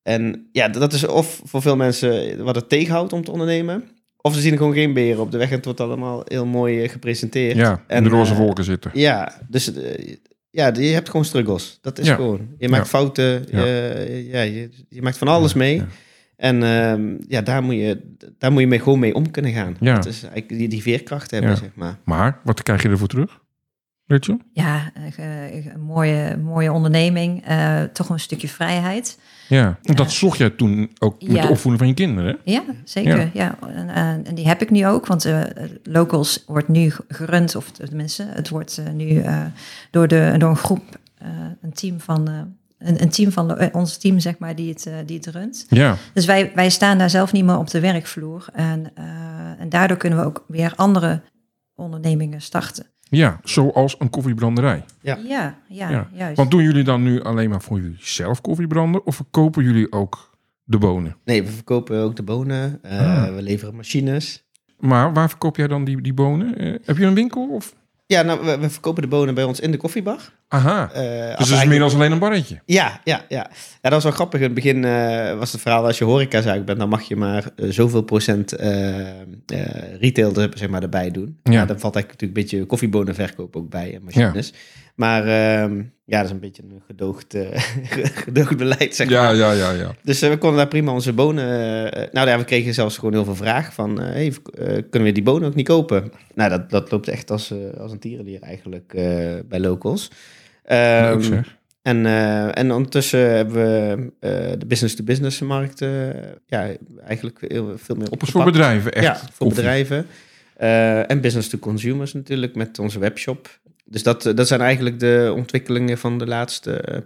En ja, dat is of voor veel mensen wat het tegenhoudt om te ondernemen. Of ze zien gewoon geen beren op de weg en het wordt allemaal heel mooi gepresenteerd. Ja, En, in de roze wolken zitten. Ja, dus ja, je hebt gewoon struggles. Dat is Ja. gewoon. Je maakt Ja. fouten. Ja. Je, ja, je, je maakt van alles mee. ja. En ehm, ja, daar moet je, daar moet je mee, gewoon mee om kunnen gaan. Ja. Dat is eigenlijk die, die veerkracht hebben, Ja. zeg maar. Maar, wat krijg je ervoor terug? Rachel? Ja, eh, een mooie, mooie onderneming. eh, toch een stukje vrijheid. Ja, want dat zocht jij toen ook met Ja. de opvoeding van je kinderen. hè? Ja, zeker. Ja. En, en- en die heb ik nu ook, want eh, Locals wordt nu gerund, of tenminste, het wordt eh, nu eh, door, de, door een groep, eh, een team van, eh, een, een team van eh, ons team, zeg maar, die het, eh, die het runt. Ja, Dus wij, wij staan daar zelf niet meer op de werkvloer. En, eh, en daardoor kunnen we ook weer andere ondernemingen starten. Ja, zoals een koffiebranderij. Ja. Ja, ja, Ja. juist. Want doen jullie dan nu alleen maar voor jullie zelf koffiebranden of verkopen jullie ook de bonen? Nee, we verkopen ook de bonen. eh, Ah. We leveren machines. Maar waar verkoop jij dan die, die bonen? Eh, heb je een winkel? Of? Ja, nou, we, we verkopen de bonen bij ons in de koffiebar. Aha, Eh, dus het is eigenlijk- meer dan alleen een barretje. Ja, ja, ja. ja, dat was wel grappig. In het begin eh, was het verhaal, als je horecazaak bent, dan mag je maar eh, zoveel procent retail er, zeg maar, erbij doen. Ja. Ja. dan valt eigenlijk natuurlijk een beetje koffiebonenverkoop ook bij en machines. Maar ehm, ja, dat is een beetje een gedoogd, eh, gedoogd beleid, zeg Ja, maar. ja, ja, ja. Dus eh, we konden daar prima onze bonen... eh, nou ja, we kregen zelfs gewoon heel veel vraag van... hey, kunnen we die bonen ook niet kopen? Nou, dat, dat loopt echt als, als een tierenlier eigenlijk bij locals. Zeg. en, eh, en ondertussen hebben we de business-to-business markt ja, eigenlijk heel, veel meer opgepakt. voor bedrijven echt. Ja, voor koffie. bedrijven. En business-to-consumers natuurlijk met onze webshop. Dus dat, eh, dat zijn eigenlijk de ontwikkelingen van de laatste eh,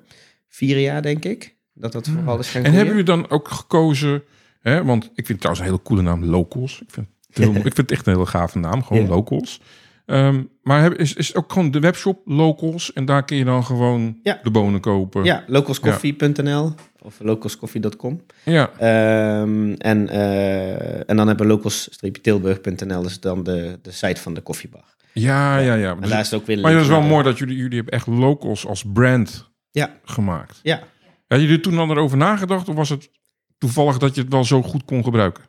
vier jaar, denk ik. Dat dat vooral is gaan Hmm. En hebben jullie dan ook gekozen, hè, want ik vind het trouwens een hele coole naam, Locals. Ik vind het, heel, ik vind het echt een hele gave naam, gewoon Ja. Locals. Ehm, maar heb, is, is ook gewoon de webshop Locals en daar kun je dan gewoon Ja. de bonen kopen? Ja, localscoffee.nl of localscoffee.com. Ja, Ehm, en, eh, en dan hebben we locals-tilburg.nl, is dan de, de site van de koffiebar. Ja, ja. ja. En daar is het ook weer maar dat is wel mooi dat jullie, jullie hebben echt Locals als brand Ja. gemaakt. Ja, Had jullie toen dan erover nagedacht of was het toevallig dat je het wel zo goed kon gebruiken?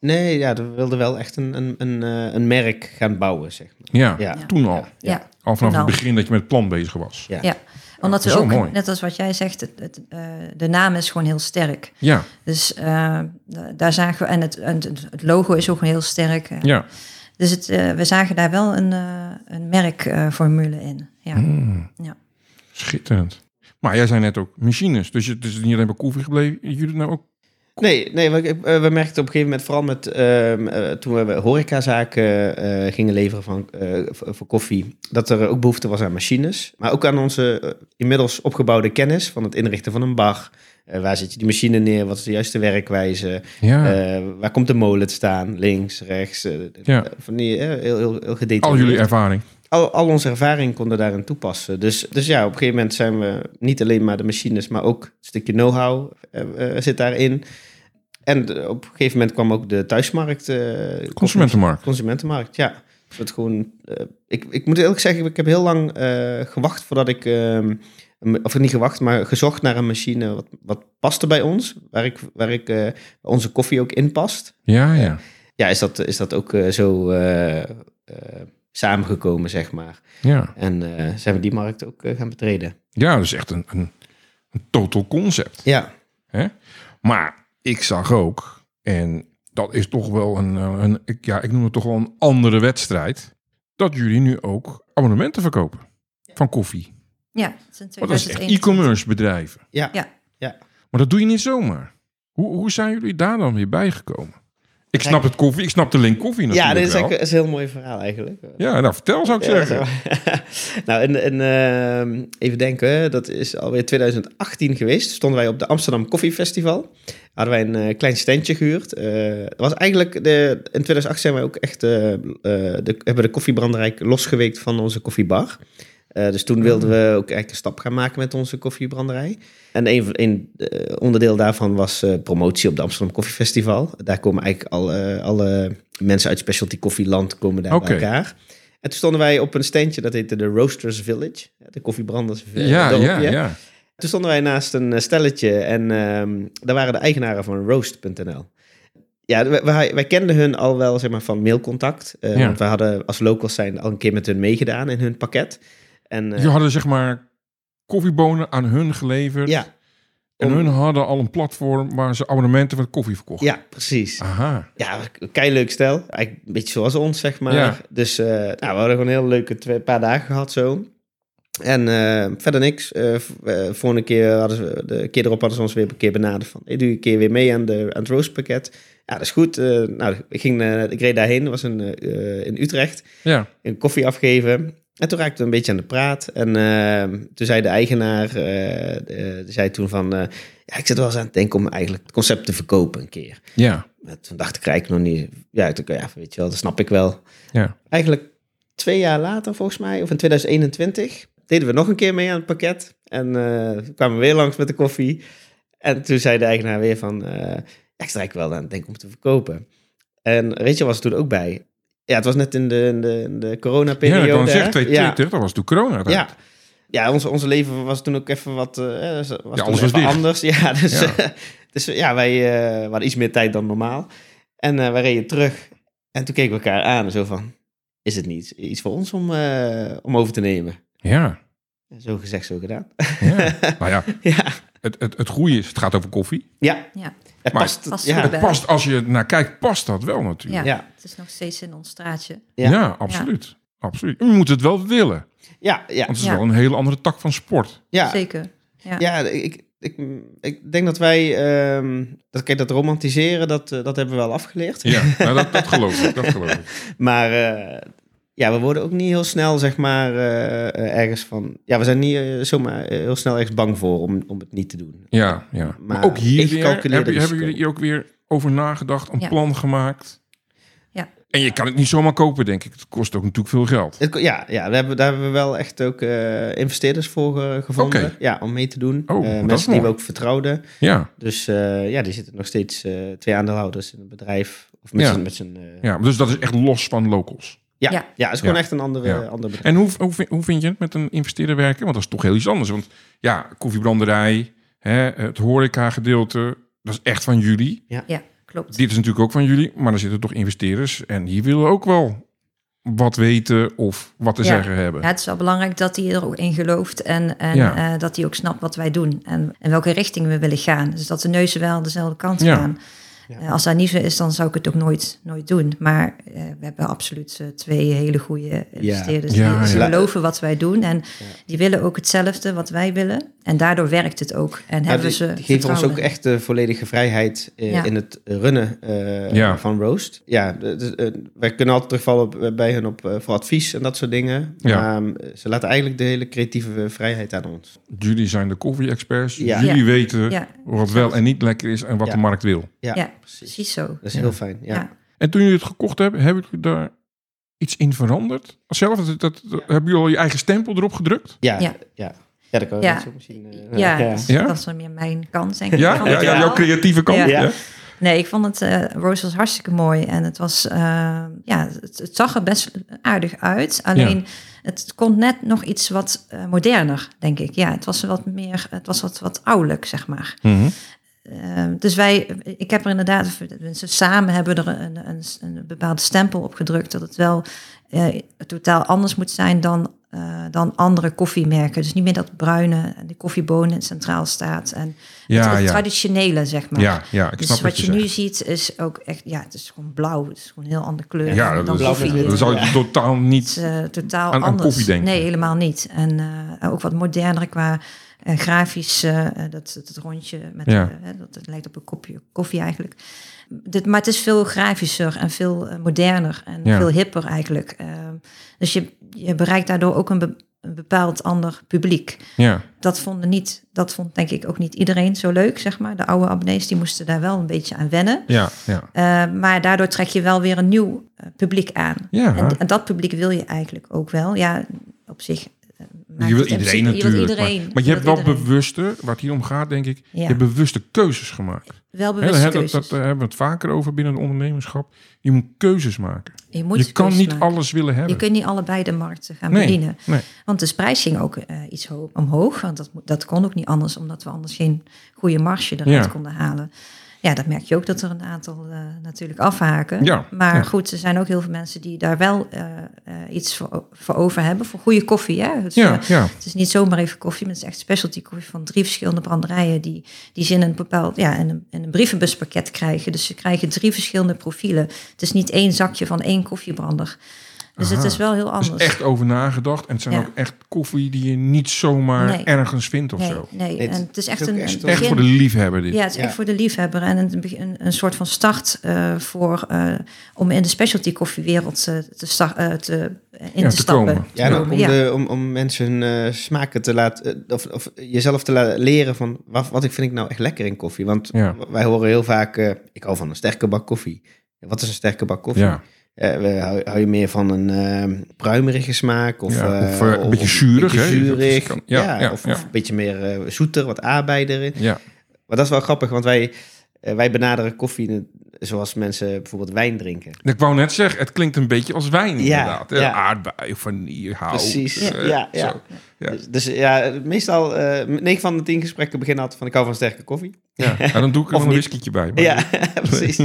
nee, ja, we wilden wel echt een, een, een, eh, een merk gaan bouwen, zeg maar. Ja, Ja. toen al. Ja. ja. Al vanaf het begin dat je met het plan bezig was. Ja. Ja. Omdat dat we ook, mooi. net als wat jij zegt, het, het, eh, de naam is gewoon heel sterk. Ja, Dus eh, daar zagen we, en het, en het logo is ook heel sterk. ja. Dus het, eh, we zagen daar wel een, eh, een merkformule in. Ja. Mm. Ja. Schitterend. Maar jij zei net ook machines, dus het is niet alleen bij koffie gebleven. Jullie nou ook? Nee, nee we, eh, we merkten op een gegeven moment, vooral met, ehm, eh, toen we horecazaken eh gingen leveren van, voor, koffie, dat er ook behoefte was aan machines. Maar ook aan onze inmiddels opgebouwde kennis van het inrichten van een bar. Waar zet je die machine neer? Wat is de juiste werkwijze? Ja. Waar komt de molen te staan? Links, rechts? Ja. Van die, heel, heel, heel gedetailleerd. Al jullie ervaring. Al, al onze ervaring konden daarin toepassen. Dus, dus ja, op een gegeven moment zijn we niet alleen maar de machines, maar ook een stukje know-how eh, eh, zit daarin. En op een gegeven moment kwam ook de thuismarkt. eh, Consumentenmarkt. Consumentenmarkt, ja. Het gewoon, ik, ik moet eerlijk zeggen, ik heb heel lang gewacht voordat ik, ehm, of niet gewacht, maar gezocht naar een machine wat, wat paste bij ons, waar, ik, waar ik, onze koffie ook in past. Ja, ja. Ja, is dat, is dat ook zo samengekomen, zeg maar. Ja, En eh, zijn we die markt ook eh, gaan betreden. ja dat is echt een, een, een total concept. Ja, Hè? Maar ik zag ook, en dat is toch wel een, eh, een ik, ja, ik noem het toch wel een andere wedstrijd, dat jullie nu ook abonnementen verkopen van koffie. Ja, dat is echt 2021. e-commerce bedrijven. ja, Ja. ja. Maar dat doe je niet zomaar. Hoe, hoe zijn jullie daar dan weer bijgekomen? Ik snap het koffie, ik snap de link koffie Ja, natuurlijk dit is, wel. eigenlijk- is een heel mooi verhaal eigenlijk. Ja, nou vertel zou ik Ja, zeggen. nou, en, en, ehm, even denken, dat is alweer 2018 geweest. Stonden wij op de Amsterdam Coffee Festival. Hadden wij een eh, klein standje gehuurd. Eh, was eigenlijk de, in 2008 zijn wij ook echt eh, de, hebben de koffiebranderij losgeweekt van onze koffiebar. Eh, dus toen wilden we ook eigenlijk een stap gaan maken met onze koffiebranderij. En een, eh, onderdeel daarvan was eh, promotie op de Amsterdam Coffee Festival. Daar komen eigenlijk al, eh, alle mensen uit specialty koffieland komen daar bij elkaar. En toen stonden wij op een standje, dat heette de Roasters Village. De koffiebranders Ja, dorpje. ja, ja. Toen stonden wij naast een stelletje en ehm, daar waren de eigenaren van Roast.nl. Ja, wij, wij, kenden hun al wel zeg maar, van mailcontact. Ja. Want we hadden als locals zijn al een keer met hun meegedaan in hun pakket. En, eh, Je hadden zeg maar koffiebonen aan hun geleverd. ja, En om- hun hadden al een platform waar ze abonnementen van koffie verkochten. ja, precies. Aha. Ja, kei leuk stel. Eigenlijk een beetje zoals ons, zeg maar. Ja. Dus eh, nou, we hadden gewoon een heel leuke twee, paar dagen gehad zo. En eh, verder niks. V- eh, volgende keer hadden ze, de keer erop hadden ze ons weer een keer benaderd van... Hey, doe je een keer weer mee aan, de, aan het roastpakket? Ja, dat is goed. Nou, ik, ging, ik reed daarheen. Dat was in, eh, in Utrecht. Ja. Een koffie afgeven. En toen raakten we een beetje aan de praat. En eh, toen zei de eigenaar... eh, zei toen van... eh, ja, ik zit wel eens aan het denken om eigenlijk het concept te verkopen een keer. Ja. Toen dacht ik eigenlijk nog niet. Ja, toen, ja, weet je wel, dat snap ik wel. Ja. Eigenlijk twee jaar later, volgens mij, of in 2021, deden we nog een keer mee aan het pakket. En eh, kwamen we weer langs met de koffie. En toen zei de eigenaar weer van, ja, ik sta eigenlijk wel aan het denken om te verkopen. En Rachel was er toen ook bij. Ja, het was net in de, in de, in de Ja, coronaperiode. dat kan hè? zeggen. 2020, ja, dat was toen corona. ja. Ja, ons, onze leven was toen ook even wat, eh, was toen alles was anders. Ja, dus Ja. ja, dus, ja wij eh, hadden iets meer tijd dan normaal. En eh wij reden terug. En toen keken we elkaar aan. Zo van, is het niet iets voor ons om, eh, om over te nemen? Ja. Zo gezegd, zo gedaan. ja. nou ja, ja, het, het, het goede is, het gaat over koffie. ja. Ja, Het Maar- past. Past ja, goed Het past, als je naar kijkt, past dat wel natuurlijk. ja. Ja. het is nog steeds in ons straatje. Ja, Ja. absoluut. absoluut. Je moet het wel willen. ja, ja, Want het is Ja. wel een hele andere tak van sport. ja. Zeker. Ja. Ja, ik, ik, ik denk dat wij, ehm, dat, kijk, dat romantiseren, dat, eh, dat hebben we wel afgeleerd. Ja, nou, dat, dat geloof ik. Dat geloof ik. Maar eh, ja, we worden ook niet heel snel, zeg maar, eh, eh, ergens van... Ja, we zijn niet eh, zomaar heel snel ergens bang voor om, om het niet te doen. Ja, ja. Maar, Maar ook hier weer, hebben, jullie hier ook weer over nagedacht, een Ja. plan gemaakt? Ja. En je kan het niet zomaar kopen, denk ik. Het kost ook natuurlijk veel geld. Het, ja, ja daar, hebben, daar hebben we wel echt ook eh, investeerders voor gevonden. Oké. Ja, om mee te doen. Oh, Eh, dat is mensen die we ook vertrouwden. Ja, Dus eh, ja, die zitten nog steeds eh, twee aandeelhouders in het bedrijf. Of met Ja. z'n... Met z'n, eh, ja, dus dat is echt los van locals. Ja, ja. Ja. het is gewoon Ja. echt een andere, Ja. ander bedrijf. En hoe, hoe, vind- hoe vind je het met een investeerder werken? Want dat is toch heel iets anders. Want ja, koffiebranderij, hè, het horeca gedeelte, dat is echt van jullie. Ja, klopt. Dit is natuurlijk ook van jullie, maar er zitten toch investeerders. En die willen ook wel wat weten of wat te Ja. zeggen hebben. Ja, het is wel belangrijk dat hij er ook in gelooft en, en Ja. eh, dat hij ook snapt wat wij doen en in welke richting we willen gaan. Dus dat de neuzen wel dezelfde kant Ja. gaan. Ja. Eh, als dat niet zo is, dan zou ik het ook nooit, nooit doen. Maar eh, we hebben absoluut eh, twee hele goede investeerders Ja, die ja. geloven wat wij doen. En die willen ook hetzelfde wat wij willen. En daardoor werkt het ook. En Ja, hebben die, ze die geven ons ook echt de volledige vrijheid eh, Ja. in het runnen eh, Ja. van Roast. Ja, eh, wij kunnen altijd terugvallen op, bij hun op, voor advies en dat soort dingen. Ja. Maar eh, ze laten eigenlijk de hele creatieve vrijheid aan ons. Jullie zijn de koffie-experts. Ja. Jullie Ja. weten Ja. wat wel en niet lekker is en wat Ja. de markt wil. Ja, Ja, precies. precies zo. Dat is Ja. heel fijn. Ja. Ja. En toen jullie het gekocht hebben, hebben jullie daar iets in veranderd? Zelf, dat, dat, dat- hebben jullie al je eigen stempel erop gedrukt? Ja, ja. Ja. ja. dat kan je Ja. net zo misschien. eh, Ja, ja. dus dat is dan meer mijn kant, denk ik. Ja, ja, jouw creatieve kant. Ja. Nee, ik vond het, eh Rose was hartstikke mooi. En het was, eh, ja, het, het zag er best aardig uit. Alleen, het kon net nog iets wat eh, moderner, denk ik. Ja, het was wat meer, het was wat, wat ouderlijk, zeg maar. Mhm. Eh, dus wij, ik heb er inderdaad, ze samen hebben er een, een, een bepaalde stempel op gedrukt dat het wel eh, totaal anders moet zijn dan, eh, dan andere koffiemerken. Dus niet meer dat bruine en de koffiebonen centraal staat en Ja, het, het ja. traditionele, zeg maar. Ja, ja, ik dus snap wat wat je, je nu ziet is ook echt, ja, het is gewoon blauw. Het is gewoon een heel andere kleur Ja, dan dat, koffie. dat zou je totaal niet... eh, totaal aan- aan anders. koffie denken. Nee, helemaal niet. En eh, ook wat moderner qua eh, grafisch, eh, eh, dat, dat rondje met, Ja. eh, dat lijkt op een kopje koffie eigenlijk. Dit, maar het is veel grafischer en veel moderner en Ja. veel hipper eigenlijk. Dus je, je bereikt daardoor ook een, be- een bepaald ander publiek. Ja, Dat, vonden niet, dat vond denk ik ook niet iedereen zo leuk, zeg maar. De oude abonnees die moesten daar wel een beetje aan wennen. ja, ja. Maar daardoor trek je wel weer een nieuw publiek aan. Ja. En, en dat publiek wil je eigenlijk ook wel. Ja, op zich. Eh, Je wil iedereen natuurlijk. Je wil iedereen. maar, maar je hebt wel iedereen. bewuste, waar het hier om gaat, denk ik, je hebt bewuste keuzes gemaakt. Wel bewuste keuzes. dat, daar hebben we het vaker over binnen het ondernemerschap. Je moet keuzes maken. je moet je kan niet maken. alles willen hebben. Je kunt niet allebei de markten gaan Nee, bedienen. nee. Want de prijs ging ook eh, iets ho- omhoog. Want dat, dat kon ook niet anders, omdat we anders geen goede marge eruit Ja. konden halen. Ja, dat merk je ook dat er een aantal eh, natuurlijk afhaken. Ja, Maar ja. goed, er zijn ook heel veel mensen die daar wel eh, eh, iets voor, voor over hebben. Voor goede koffie. Hè? Ja, eh, ja. Het is niet zomaar even koffie, maar het is echt specialty koffie van drie verschillende branderijen die, die ze in een bepaald, ja, in een, in een brievenbuspakket krijgen. Dus ze krijgen drie verschillende profielen. Het is niet één zakje van één koffiebrander. Dus Aha. het is wel heel Er anders. is echt over nagedacht. En het zijn Ja. ook echt koffie die je niet zomaar Nee. ergens vindt of nee, zo. nee. Nee, het en het is echt is ook een, echt een een- Echt begin. voor de liefhebber dit. Ja, het is Ja. echt voor de liefhebber en een, een, een soort van start eh, voor eh, om in de specialty koffiewereld eh, te, te, in Ja, te, te stappen. komen. Ja, en ook om, de, om, om mensen hun eh, smaken te laten, of, of jezelf te laten leren van wat, wat ik vind ik nou echt lekker in koffie. Want Ja. wij horen heel vaak, ik hou van een sterke bak koffie. Wat is een sterke bak koffie? We- hou, hou je meer van een eh, pruimerige smaak? Of, Ja, eh, of, eh, een beetje zuurig, Een beetje hè? zuurig. Kan- ja, ja, ja, of, een beetje meer zoeter, wat aardbei erin. Ja. Maar dat is wel grappig, want wij, wij benaderen koffie zoals mensen bijvoorbeeld wijn drinken. Ik wou net zeggen, het klinkt een beetje als wijn inderdaad. ja. Aardbei of vanille, hout. Precies, eh, ja, ja. Ja. Dus, dus ja, meestal, eh 9 van de 10 gesprekken beginnen altijd van ik hou van sterke koffie. Ja. Ja, dan doe ik er een niet. whiskietje bij. maar- Ja, precies.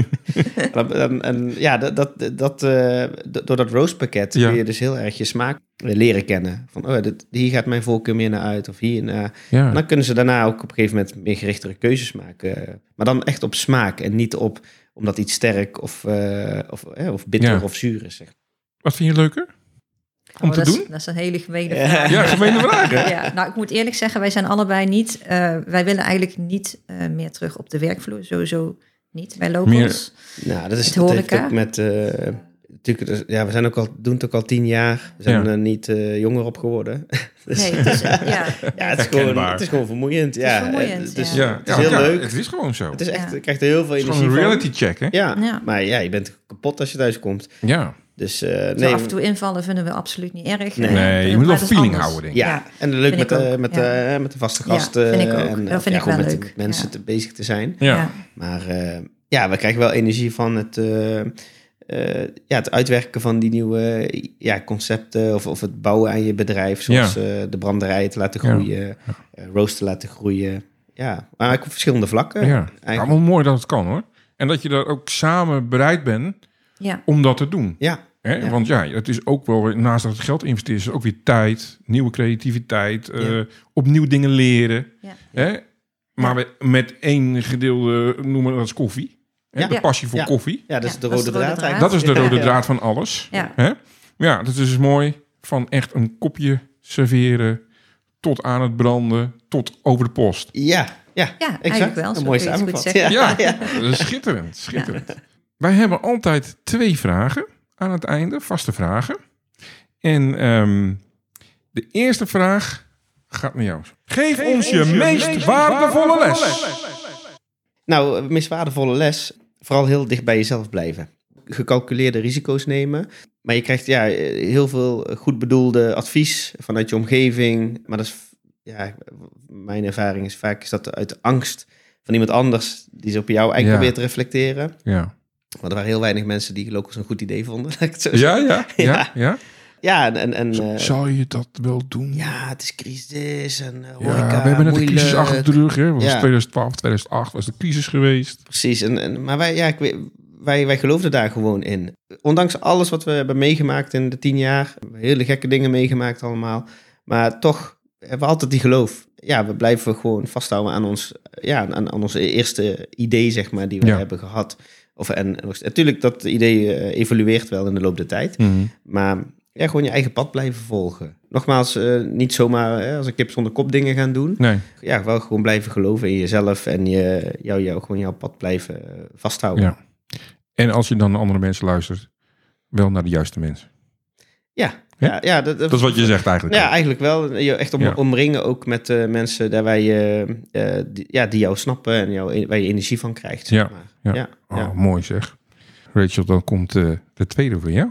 en, en, en ja, dat, dat, dat, eh, door dat roastpakket Ja. kun je dus heel erg je smaak leren kennen. Van, oh, dit, hier gaat mijn voorkeur meer naar uit of hier naar... Ja. En dan kunnen ze daarna ook op een gegeven moment meer gerichtere keuzes maken. Maar dan echt op smaak en niet op omdat iets sterk of, eh, of, eh, of bitter Ja. of zuur is. Zeg. Wat vind je leuker? Om Oh, te dat is- doen? dat is een hele gemene vraag. Ja, gemene vraag, hè? Ja, nou, ik moet eerlijk zeggen, wij zijn allebei niet... eh, wij willen eigenlijk niet eh, meer terug op de werkvloer. Sowieso niet bij locals. Nou, dat is Het horeca. ook met... natuurlijk, dus- ja, we zijn ook al, doen het ook al tien jaar. We zijn Ja. er niet eh, jonger op geworden. Dus- Nee, het is, ja, Ja, het is, gewoon, het is gewoon vermoeiend. is ja, vermoeiend, het is, ja. Ja, het is heel ja, leuk. Het is gewoon zo. Het is echt, Ja. je krijgt er heel veel Het is energie gewoon een van. reality check, hè? Ja, Ja. maar ja, je bent kapot als je thuis komt. Ja. Dus eh, Zo nee, af en toe invallen vinden we absoluut niet erg. Nee. Eh, Nee, je moet wel feeling anders. houden, denk ik. ja, en leuk vind met, ik de, met, ja. de, met de vaste Ja, gasten. vind ik ook. En, Dat eh, vind ja, ik wel gewoon met, leuk, met mensen ja. te bezig te zijn. Ja. Ja. Maar eh, ja, we krijgen wel energie van het, eh, ja, het uitwerken van die nieuwe eh, ja, concepten. Of, of het bouwen aan je bedrijf. Zoals eh, de branderijen te laten Ja. groeien. eh roast te laten groeien. Ja, maar ook op verschillende vlakken. Ja. eigenlijk. Ja, maar mooi dat het kan, hoor. En dat je daar ook samen bereid bent Ja. om dat te doen. Ja, Hè? Ja. Want ja, het is ook wel, weer- naast dat het geld investeren, is het ook weer tijd, nieuwe creativiteit, eh, opnieuw dingen leren. Ja. Hè? Maar we- met één gedeelde, noemen we dat als koffie. Hè? Ja. De passie voor Ja. koffie. ja, dat is Ja, de dat is rode de rode draad draad. Dat is de rode draad van alles. Ja. Hè? Ja, dat is dus mooi. Van echt een kopje serveren tot aan het branden, tot over de post. Ja, ja, Ja, exact. eigenlijk wel. Een Zo mooie samenvatting. zeggen. Ja, Ja, ja. dat is schitterend, schitterend. Wij hebben altijd twee vragen aan het einde, vaste vragen. En ehm, de eerste vraag gaat naar jou. Geef, ons je, meest, waardevolle les. Nou, eh, meest waardevolle les. Vooral heel dicht bij jezelf blijven. Gecalculeerde risico's nemen. Maar je krijgt ja, heel veel goed bedoelde advies vanuit je omgeving. Maar dat is, ja, mijn ervaring is vaak is dat uit angst van iemand anders die ze op jou eigenlijk Ja. probeert te reflecteren. Ja. Maar er waren heel weinig mensen die locals een goed idee vonden. ja, ja, Ja. ja. Ja, en, en, eh, Zou je dat wel doen? ja, het is crisis en uh, Ja, we hebben net de crisis achter de rug. Hè. Was Ja. 2012, 2008 was de crisis geweest. Precies, en, en, maar wij, ja, ik weet, wij, wij geloofden daar gewoon in. Ondanks alles wat we hebben meegemaakt in de tien jaar, hele gekke dingen meegemaakt allemaal, maar toch hebben we altijd die geloof. Ja, we blijven gewoon vasthouden aan ons, ja, aan, aan ons eerste idee, zeg maar, die we Ja. hebben gehad. Of, en natuurlijk, dat idee eh, evolueert wel in de loop der tijd. Maar ja, gewoon je eigen pad blijven volgen. Nogmaals, eh, niet zomaar hè, als een kip zonder kop dingen gaan doen. Nee, Ja, wel gewoon blijven geloven in jezelf en je, jou, jou, gewoon jouw pad blijven eh, vasthouden. ja. En als je dan naar andere mensen luistert, wel naar de juiste mensen. Ja, Ja? ja, dat, Dat is wat je zegt eigenlijk. Ja, eigenlijk wel. Je echt om, Ja. omringen ook met eh, mensen daar waar je, eh, die, ja, die jou snappen en jou, waar je energie van krijgt. Zeg Ja, maar. ja. ja, ja. Oh, mooi zeg. Rachel, dan komt de tweede voor jou.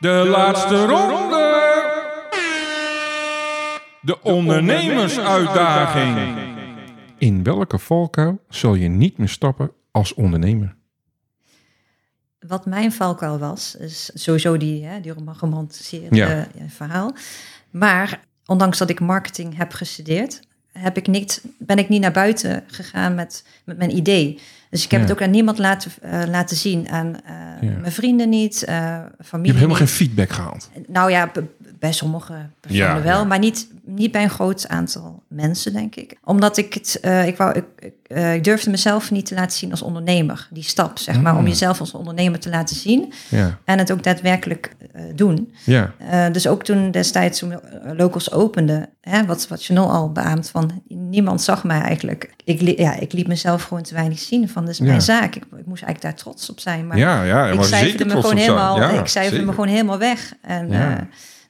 De laatste ronde. De ondernemersuitdaging. In welke valkuil zal je niet meer stappen als ondernemer? Wat mijn valkuil was, is sowieso die, hè, die rom- geromantiseerde Ja. eh, verhaal. Maar ondanks dat ik marketing heb gestudeerd, heb ik niet, ben ik niet naar buiten gegaan met, met mijn idee. Dus ik heb Ja. het ook aan niemand laten, eh, laten zien. Aan eh, Ja. mijn vrienden niet, eh, Je familie hebt helemaal geen feedback gehaald. Nou ja, bij sommige personen Ja, wel, ja. maar niet, niet bij een groot aantal mensen, denk ik. Omdat ik het, eh, ik, wou, ik, ik, eh, ik durfde mezelf niet te laten zien als ondernemer. Die stap, zeg maar, om Mm. jezelf als ondernemer te laten zien Ja, en het ook daadwerkelijk eh, doen. ja, Eh, dus ook toen destijds toen Locals opende, hè, wat, wat je al beaamt, van niemand zag mij eigenlijk. Ik, li- ja, ik liet mezelf gewoon te weinig zien van, dit is Ja. mijn zaak. Ik, ik moest eigenlijk daar trots op zijn. Maar ja, ja. ik maar cijferde zeker me gewoon helemaal, Ja, ik cijferde zeker. me gewoon helemaal weg. En, Ja. eh,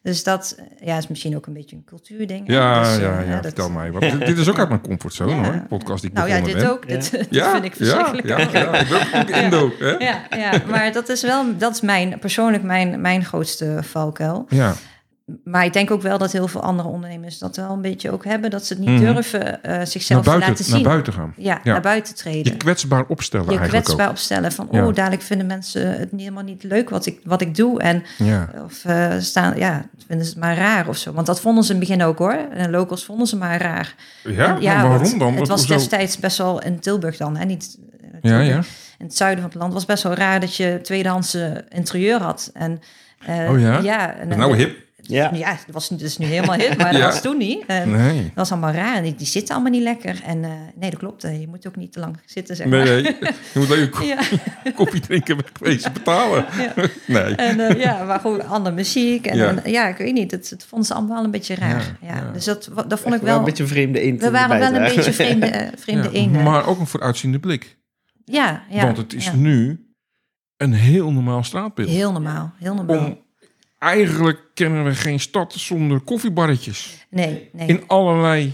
dus dat ja, is misschien ook een beetje een cultuurding. Ja, Dus, eh, ja, ja, dat- vertel mij. dit is ook uit mijn comfortzone Ja. hoor. Podcast die ik Nou ja, dit ben. ook. Dit, dit Ja, vind ik verschrikkelijk. Ja, ja, ja. Ik ben ook goed Indo. Hè? Ja, ja, maar dat is wel, dat is mijn, persoonlijk mijn, mijn grootste valkuil. Ja, Maar ik denk ook wel dat heel veel andere ondernemers dat wel een beetje ook hebben. Dat ze het niet Mhm. durven eh, zichzelf te laten zien. naar buiten gaan. Ja, Ja. naar buiten Je treden. kwetsbaar opstellen Je eigenlijk kwetsbaar ook. opstellen van, Ja. oh, dadelijk vinden mensen het helemaal niet leuk wat ik, wat ik doe. En, Ja, of eh, staan, ja, vinden ze het maar raar of zo. Want dat vonden ze in het begin ook hoor. En locals vonden ze maar raar. ja, waarom dan? Het was destijds best wel in Tilburg dan, hè? Niet eh, Ja, ja. In het zuiden van het land was best wel raar dat je tweedehandse interieur had. En, Oh ja? en, nou hip? Ja. Ja, dat was dus nu helemaal hip, maar Ja. dat was toen niet. En Nee. Dat was allemaal raar en die, die zitten allemaal niet lekker. En eh, nee, dat klopt. eh, Je moet ook niet te lang zitten, zeg Nee, maar. nee. Je moet alleen een ko- Ja, koffie drinken wegwezen betalen. ja. Nee. En eh, ja, maar gewoon andere muziek. En Ja. ja, en, ja ik weet niet. Het, het vonden ze allemaal een beetje raar. Ja. Dus dat, dat vond ik Echt wel wel... een beetje vreemde eend. we waren wel een beetje vreemde, eh, vreemde Ja, eenden. Maar ook een vooruitziende blik. Ja, ja. Want het is ja. nu een heel normaal straatbeeld. Heel normaal, heel normaal. Om, eigenlijk kennen we geen stad zonder koffiebarretjes. Nee, nee. In allerlei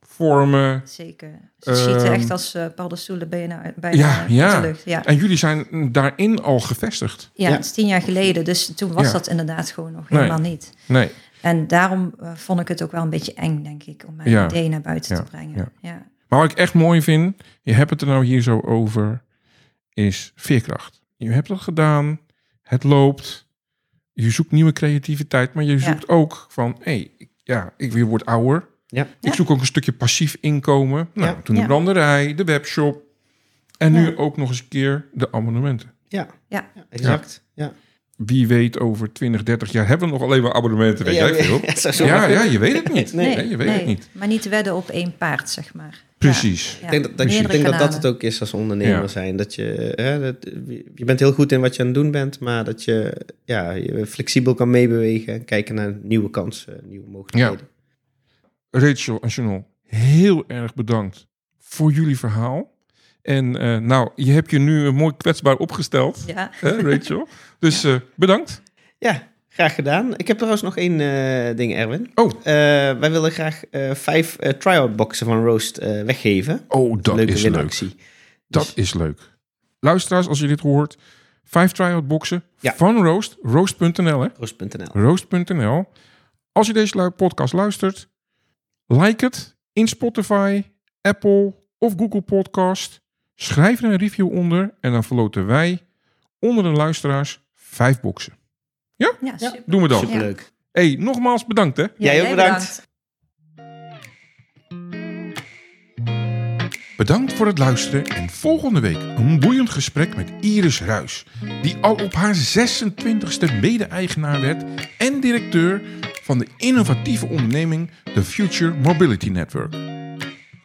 vormen. Zeker. Ze schieten Ehm, echt als uh, paddenstoelen bijna, bijna Ja, uit ja. de lucht. Ja. En jullie zijn daarin al gevestigd. Ja, Ja. het is tien jaar geleden. Dus toen was Ja. dat inderdaad gewoon nog Nee. helemaal niet. Nee. En daarom eh, vond ik het ook wel een beetje eng, denk ik, om mijn Ja. idee naar buiten Ja, te brengen. ja. Ja. Maar wat ik echt mooi vind, je hebt het er nou hier zo over, is veerkracht. Je hebt dat gedaan, het loopt, je zoekt nieuwe creativiteit, maar je zoekt ook van, hé, hey, ja, ik weer word ouder. Ja. Ik zoek ook een stukje passief inkomen. Nou, Ja. toen de Ja. branderij, de webshop en nu ook nog eens een keer de abonnementen. Ja. Ja. Ja, exact. Ja. Wie weet, over 20, 30 jaar hebben we nog alleen maar abonnementen, weet Ja, jij veel. ja, je weet het niet. Nee. Nee, je weet het niet. Maar niet wedden op één paard, zeg maar. Precies. Ja, Ik denk dat, dat, ik denk dat dat het ook is als ondernemer Ja. zijn. Dat je, hè, dat, je bent heel goed in wat je aan het doen bent, maar dat je, ja, je flexibel kan meebewegen en kijken naar nieuwe kansen, nieuwe mogelijkheden. Rachel en Chanel, heel erg bedankt voor jullie verhaal. En eh, nou, je hebt je nu mooi kwetsbaar opgesteld, Ja. hè, Rachel. Dus eh, bedankt. Ja, graag gedaan. Ik heb trouwens nog één eh, ding, Erwin. Oh. Eh, wij willen graag eh, vijf eh, try-out boxen van Roast eh, weggeven. Oh, dat Leuke is leuk. Dat Dus- is leuk. Luisteraars, als je dit hoort, vijf try-out boxen Ja. van Roast, roast.nl hè, Roast.nl. roast.nl. Als je deze podcast luistert, like het in Spotify, Apple of Google Podcast. Schrijf er een review onder en dan verloten wij onder de luisteraars vijf boxen. Ja, super. Doen we dan. Superleuk. hey, nogmaals bedankt hè. Jij ook bedankt. Bedankt voor het luisteren en volgende week een boeiend gesprek met Iris Ruis, die al op haar 26e mede-eigenaar werd en directeur van de innovatieve onderneming The Future Mobility Network.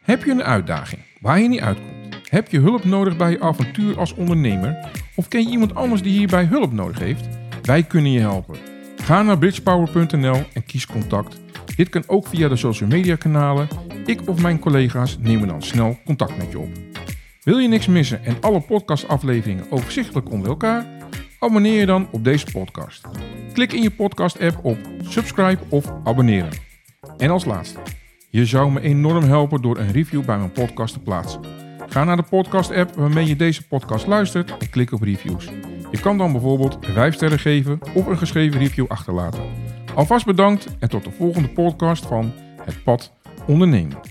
Heb je een uitdaging waar je niet uitkomt? Heb je hulp nodig bij je avontuur als ondernemer? Of ken je iemand anders die hierbij hulp nodig heeft? Wij kunnen je helpen. Ga naar bridgepower.nl en kies contact. Dit kan ook via de social media kanalen. Ik of mijn collega's nemen dan snel contact met je op. Wil je niks missen en alle podcastafleveringen overzichtelijk onder elkaar? Abonneer je dan op deze podcast. Klik in je podcast-app op subscribe of abonneren. En als laatste, je zou me enorm helpen door een review bij mijn podcast te plaatsen. Ga naar de podcast-app waarmee je deze podcast luistert en klik op reviews. Je kan dan bijvoorbeeld 5 sterren geven of een geschreven review achterlaten. Alvast bedankt en tot de volgende podcast van Het Pad Ondernemen.